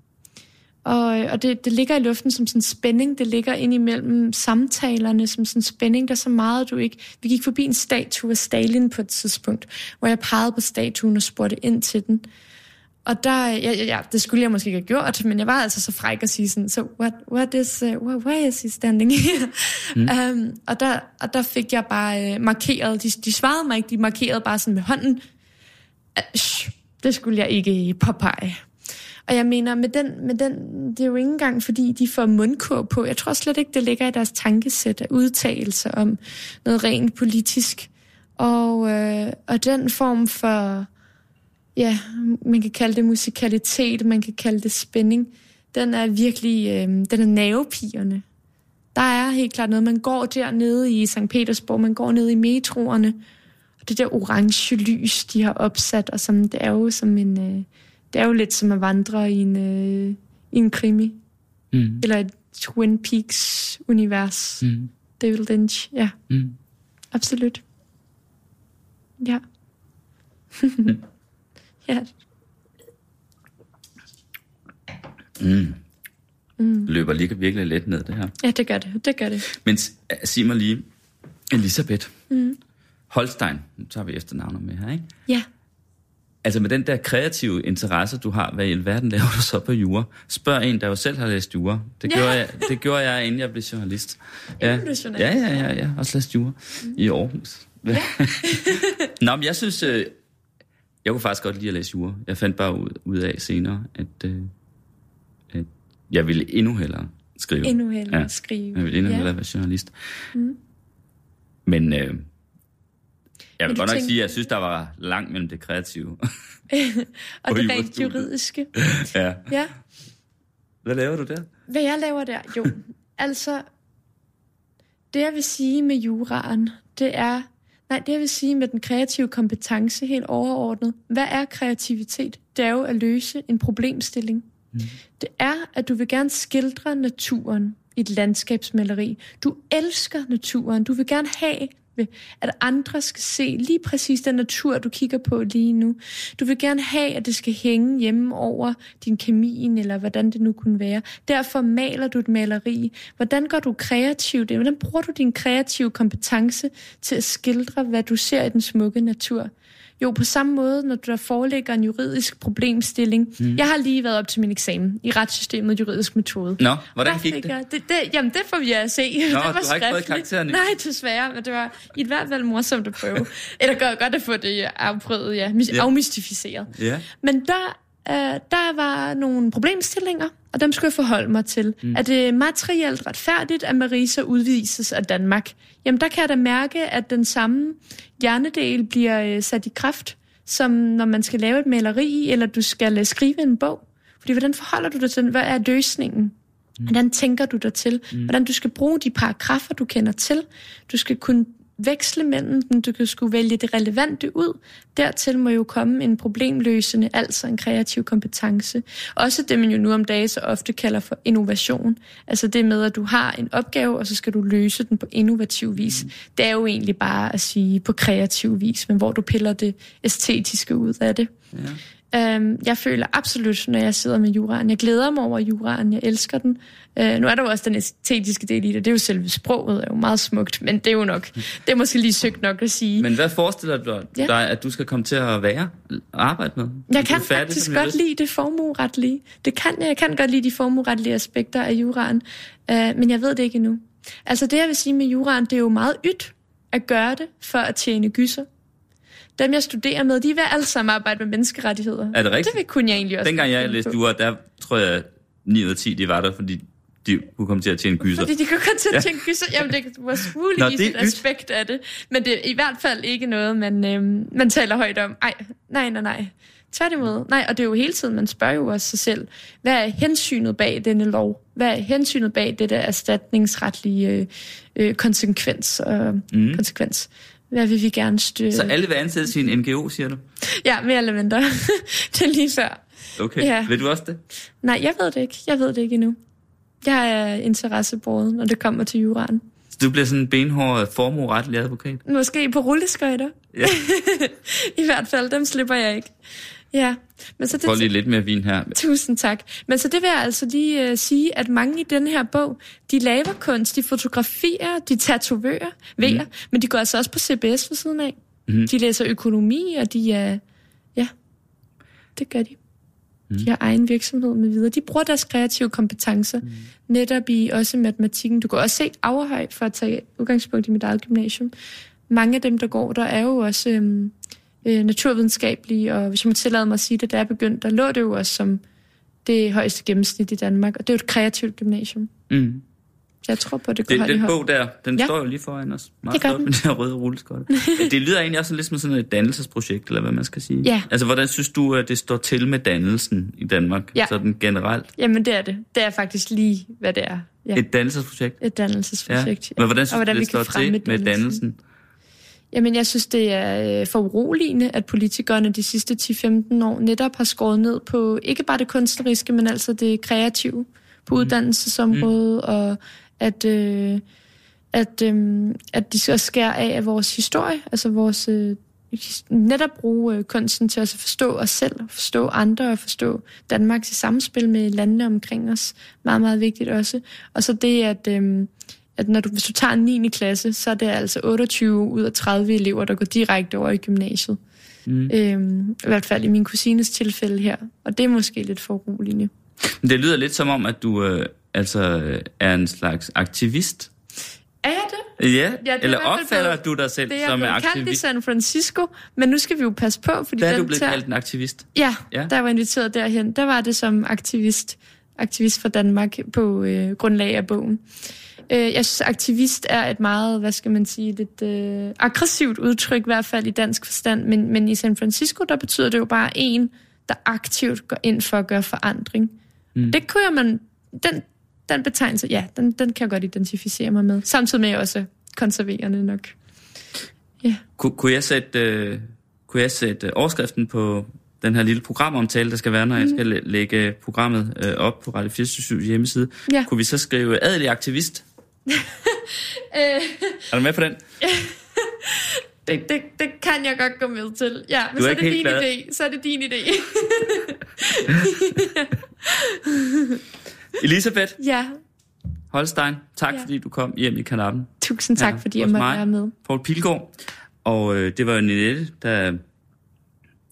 Og, og det, det ligger i luften som sådan en spænding. Det ligger ind imellem samtalerne som sådan en spænding. Der er så meget, du ikke... Vi gik forbi en statue af Stalin på et tidspunkt, hvor jeg pegede på statuen og spurgte ind til den. Og der, ja, ja, det skulle jeg måske ikke have gjort, men jeg var altså så fræk at sige sådan, so what, what is, uh, why is he standing here? Mm. Um, og, der, og der fik jeg bare uh, markeret, de, de svarede mig ikke, de markerede bare sådan med hånden, uh, det skulle jeg ikke påpege. Og jeg mener, med den, med den, det er jo ikke engang, fordi de får mundkur på. Jeg tror slet ikke, det ligger i deres tankesæt af udtalelser om noget rent politisk. Og, øh, og den form for, ja, man kan kalde det musikalitet, man kan kalde det spænding, den er virkelig, øh, den er nervepigerne. Der er helt klart noget, man går dernede i St. Petersborg, man går ned i metroerne, og det der orange lys, de har opsat, og som, det er jo som en... Øh, det er jo lidt som at vandre i en, øh, i en krimi. Mm. Eller et Twin Peaks-univers. Mm. David Lynch, ja. Mm. Absolut. Ja. ja. Mm. Mm. Løber lige virkelig let ned, det her. Ja, det gør det. Det gør det. Men sig mig lige, Elisabeth mm. Holstein, nu tager vi efternavnet med her, ikke? Ja. Altså med den der kreative interesse, du har, hvad i alverden laver du så på jura? Spørg en, der jo selv har læst jura. Det, ja. gjorde, jeg, det gjorde jeg, inden jeg blev journalist. Ja, blev journalist. Ja, ja, ja, ja. Også læst jura mm. i Aarhus. Ja. Nå, men jeg synes, øh, jeg kunne faktisk godt lide at læse jura. Jeg fandt bare ud, ud af senere, at, øh, at jeg ville endnu hellere skrive. Endnu hellere ja. skrive. Jeg ville endnu ja. hellere være journalist. Mm. Men... Øh, jeg vil godt nok sige, at jeg synes, der var langt mellem det kreative. og det rent juridiske. ja. ja. Hvad laver du der? Hvad jeg laver der? Jo, altså, det jeg vil sige med juraen, det er, nej, det jeg vil sige med den kreative kompetence helt overordnet, hvad er kreativitet? Det det er jo at løse en problemstilling. Mm. Det er, at du vil gerne skildre naturen i et landskabsmaleri. Du elsker naturen. Du vil gerne have, at andre skal se lige præcis den natur, du kigger på lige nu. Du vil gerne have, at det skal hænge hjemme over din kamin, eller hvordan det nu kunne være. Derfor maler du et maleri. Hvordan går du kreativt? Hvordan bruger du din kreative kompetence til at skildre, hvad du ser i den smukke natur? Jo, på samme måde, når der foreligger en juridisk problemstilling. Mm. Jeg har lige været op til min eksamen i retssystemet juridisk metode. Nå, hvordan gik det? Jeg, det, det? Jamen, det får vi at se. Nå, det var du har ikke fået karakteren Nej, desværre, men det var i hvert fald morsomt at prøve. Eller godt, godt at få det afprøvet, ja, afmystificeret. Ja. Men der, øh, der var nogle problemstillinger, og dem skulle jeg forholde mig til. Mm. Er det materielt retfærdigt, at Marisa udvises af Danmark? Jamen, der kan jeg da mærke, at den samme hjernedel bliver øh, sat i kraft, som når man skal lave et maleri, eller du skal øh, skrive en bog. Fordi hvordan forholder du dig til Hvad er løsningen? Mm. Hvordan tænker du dig til? Mm. Hvordan du skal bruge de paragrafer, du kender til? Du skal kunne veksle mellem dem, du kan skulle vælge det relevante ud. Dertil må jo komme en problemløsende, altså en kreativ kompetence. Også det, man jo nu om dagen så ofte kalder for innovation. Altså det med, at du har en opgave, og så skal du løse den på innovativ vis. Mm. Det er jo egentlig bare at sige på kreativ vis, men hvor du piller det æstetiske ud af det. Ja. Øhm, jeg føler absolut, når jeg sidder med juraen, jeg glæder mig over juraen, jeg elsker den. Øh, nu er der jo også den æstetiske del i det, det er jo selve sproget, er jo meget smukt, men det er jo nok, det er måske lige søgt nok at sige. Men hvad forestiller du dig, ja. at du skal komme til at være, arbejde med? Jeg kan færdig, faktisk godt lide det formueretlige. Det kan jeg, jeg kan godt lide de formueretlige aspekter af juraen, øh, men jeg ved det ikke endnu. Altså det, jeg vil sige med juraen, det er jo meget ydt at gøre det for at tjene gyser dem, jeg studerer med, de vil alle sammen arbejde med menneskerettigheder. Er det rigtigt? Det vil kun jeg egentlig også. Dengang jeg læste jura, der tror jeg 9 ud af 10, de var der, fordi de kunne komme til at tjene gyser. Fordi de kunne komme til at tjene gyser. Jamen, det var muligvis et aspekt af det. Men det er i hvert fald ikke noget, man, øhm, man taler højt om. Ej, nej, nej, nej. Tværtimod. Nej, og det er jo hele tiden, man spørger jo også sig selv, hvad er hensynet bag denne lov? Hvad er hensynet bag det der erstatningsretlige øh, øh, konsekvens? Øh, mm. konsekvens? Hvad vil vi gerne støtte? Så alle vil ansættes i en NGO, siger du? Ja, mere eller mindre. det er lige før. Okay, ja. ved du også det? Nej, jeg ved det ikke. Jeg ved det ikke endnu. Jeg er interessebåret, når det kommer til juraen. Så du bliver sådan en benhård formueretlig advokat? Måske på rulleskøjter. Ja. I hvert fald, dem slipper jeg ikke. Ja. Men så det, Får lige lidt mere vin her. Tusind tak. Men så det vil jeg altså lige uh, sige, at mange i den her bog, de laver kunst, de fotograferer, de tatoverer, mm. Vejer, men de går altså også på CBS ved siden af. Mm. De læser økonomi, og de er... Uh, ja, det gør de. Mm. De har egen virksomhed med videre. De bruger deres kreative kompetencer mm. netop i også matematikken. Du kan også se Averhøj for at tage udgangspunkt i mit eget gymnasium. Mange af dem, der går der, er jo også... Um, øh, naturvidenskabelige, og hvis jeg må tillade mig at sige det, da jeg begyndte, der lå det jo også som det højeste gennemsnit i Danmark, og det er jo et kreativt gymnasium. Mm. Så jeg tror på, at det går det, Den bog der, den ja. står jo lige foran os. Meget det flot med den røde det lyder egentlig også lidt som sådan et dannelsesprojekt, eller hvad man skal sige. Ja. Altså, hvordan synes du, at det står til med dannelsen i Danmark, ja. sådan generelt? Jamen, det er det. Det er faktisk lige, hvad det er. Ja. Et dannelsesprojekt? Et dannelsesprojekt, ja. ja. Men hvordan synes hvordan du, det står til med dannelsen? Jamen, jeg synes, det er øh, for uroligende, at politikerne de sidste 10-15 år netop har skåret ned på ikke bare det kunstneriske, men altså det kreative på mm. uddannelsesområdet, mm. og at, øh, at, øh, at de skal skære af af vores historie, altså vores øh, netop bruge øh, kunsten til at forstå os selv, forstå andre og forstå Danmarks samspil med landene omkring os. Meget, meget vigtigt også. Og så det, at... Øh, at når du, hvis du tager en 9. klasse, så er det altså 28 ud af 30 elever, der går direkte over i gymnasiet. Mm. Øhm, I hvert fald i min kusines tilfælde her. Og det er måske lidt for uroligende. Det lyder lidt som om, at du øh, altså er en slags aktivist. Er jeg det? Ja, ja det eller opfatter du dig selv det som en aktivist? Det er i San Francisco, men nu skal vi jo passe på, fordi... Der er du blevet kaldt en aktivist? Ja, ja, der var inviteret derhen. Der var det som aktivist, aktivist for Danmark på øh, grundlag af bogen. Øh, jeg synes, aktivist er et meget, hvad skal man sige, lidt øh, aggressivt udtryk, i hvert fald i dansk forstand, men, men i San Francisco, der betyder det jo bare en, der aktivt går ind for at gøre forandring. Mm. Det kunne jeg man, den, den betegnelse, ja, den, den kan jeg godt identificere mig med. Samtidig med også konserverende nok. Ja. Kun, kunne jeg sætte, øh, kunne jeg sætte overskriften på, den her lille programomtale, der skal være, når mm. jeg skal læ- lægge programmet øh, op på Radio 24 hjemmeside. Ja. Kunne vi så skrive adelig aktivist? Øh, Er du med på den? det, det, det kan jeg godt gå med til. Ja, men Du er så er det din glad? idé. Så er det din idé. Elisabeth ja, Holstein, tak Ja. fordi du kom hjem i kanappen. tusind tak, Ja, fordi jeg måtte mig. være med. Poul Pilgaard. Og øh, det var jo Ninette, der,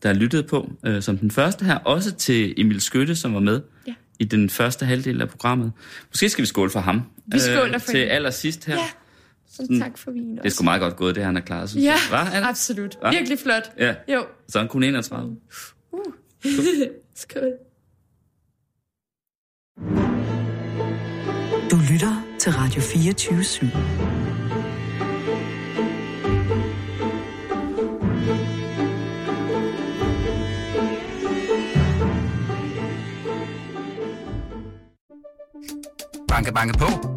der lyttede på øh, som den første her. Også til Emil Skytte, som var med Ja. i den første halvdel af programmet. Måske skal vi skåle for ham. Vi skåler for Til allersidst her. Ja, så tak for vin Det er også. sgu meget godt gået, det han har klaret, synes Ja, jeg. Hva, Anna? absolut. Hva? Virkelig flot. Ja, Jo, så er han kun 31. skål. Du lytter til Radio 24 /7. Banke, banke på.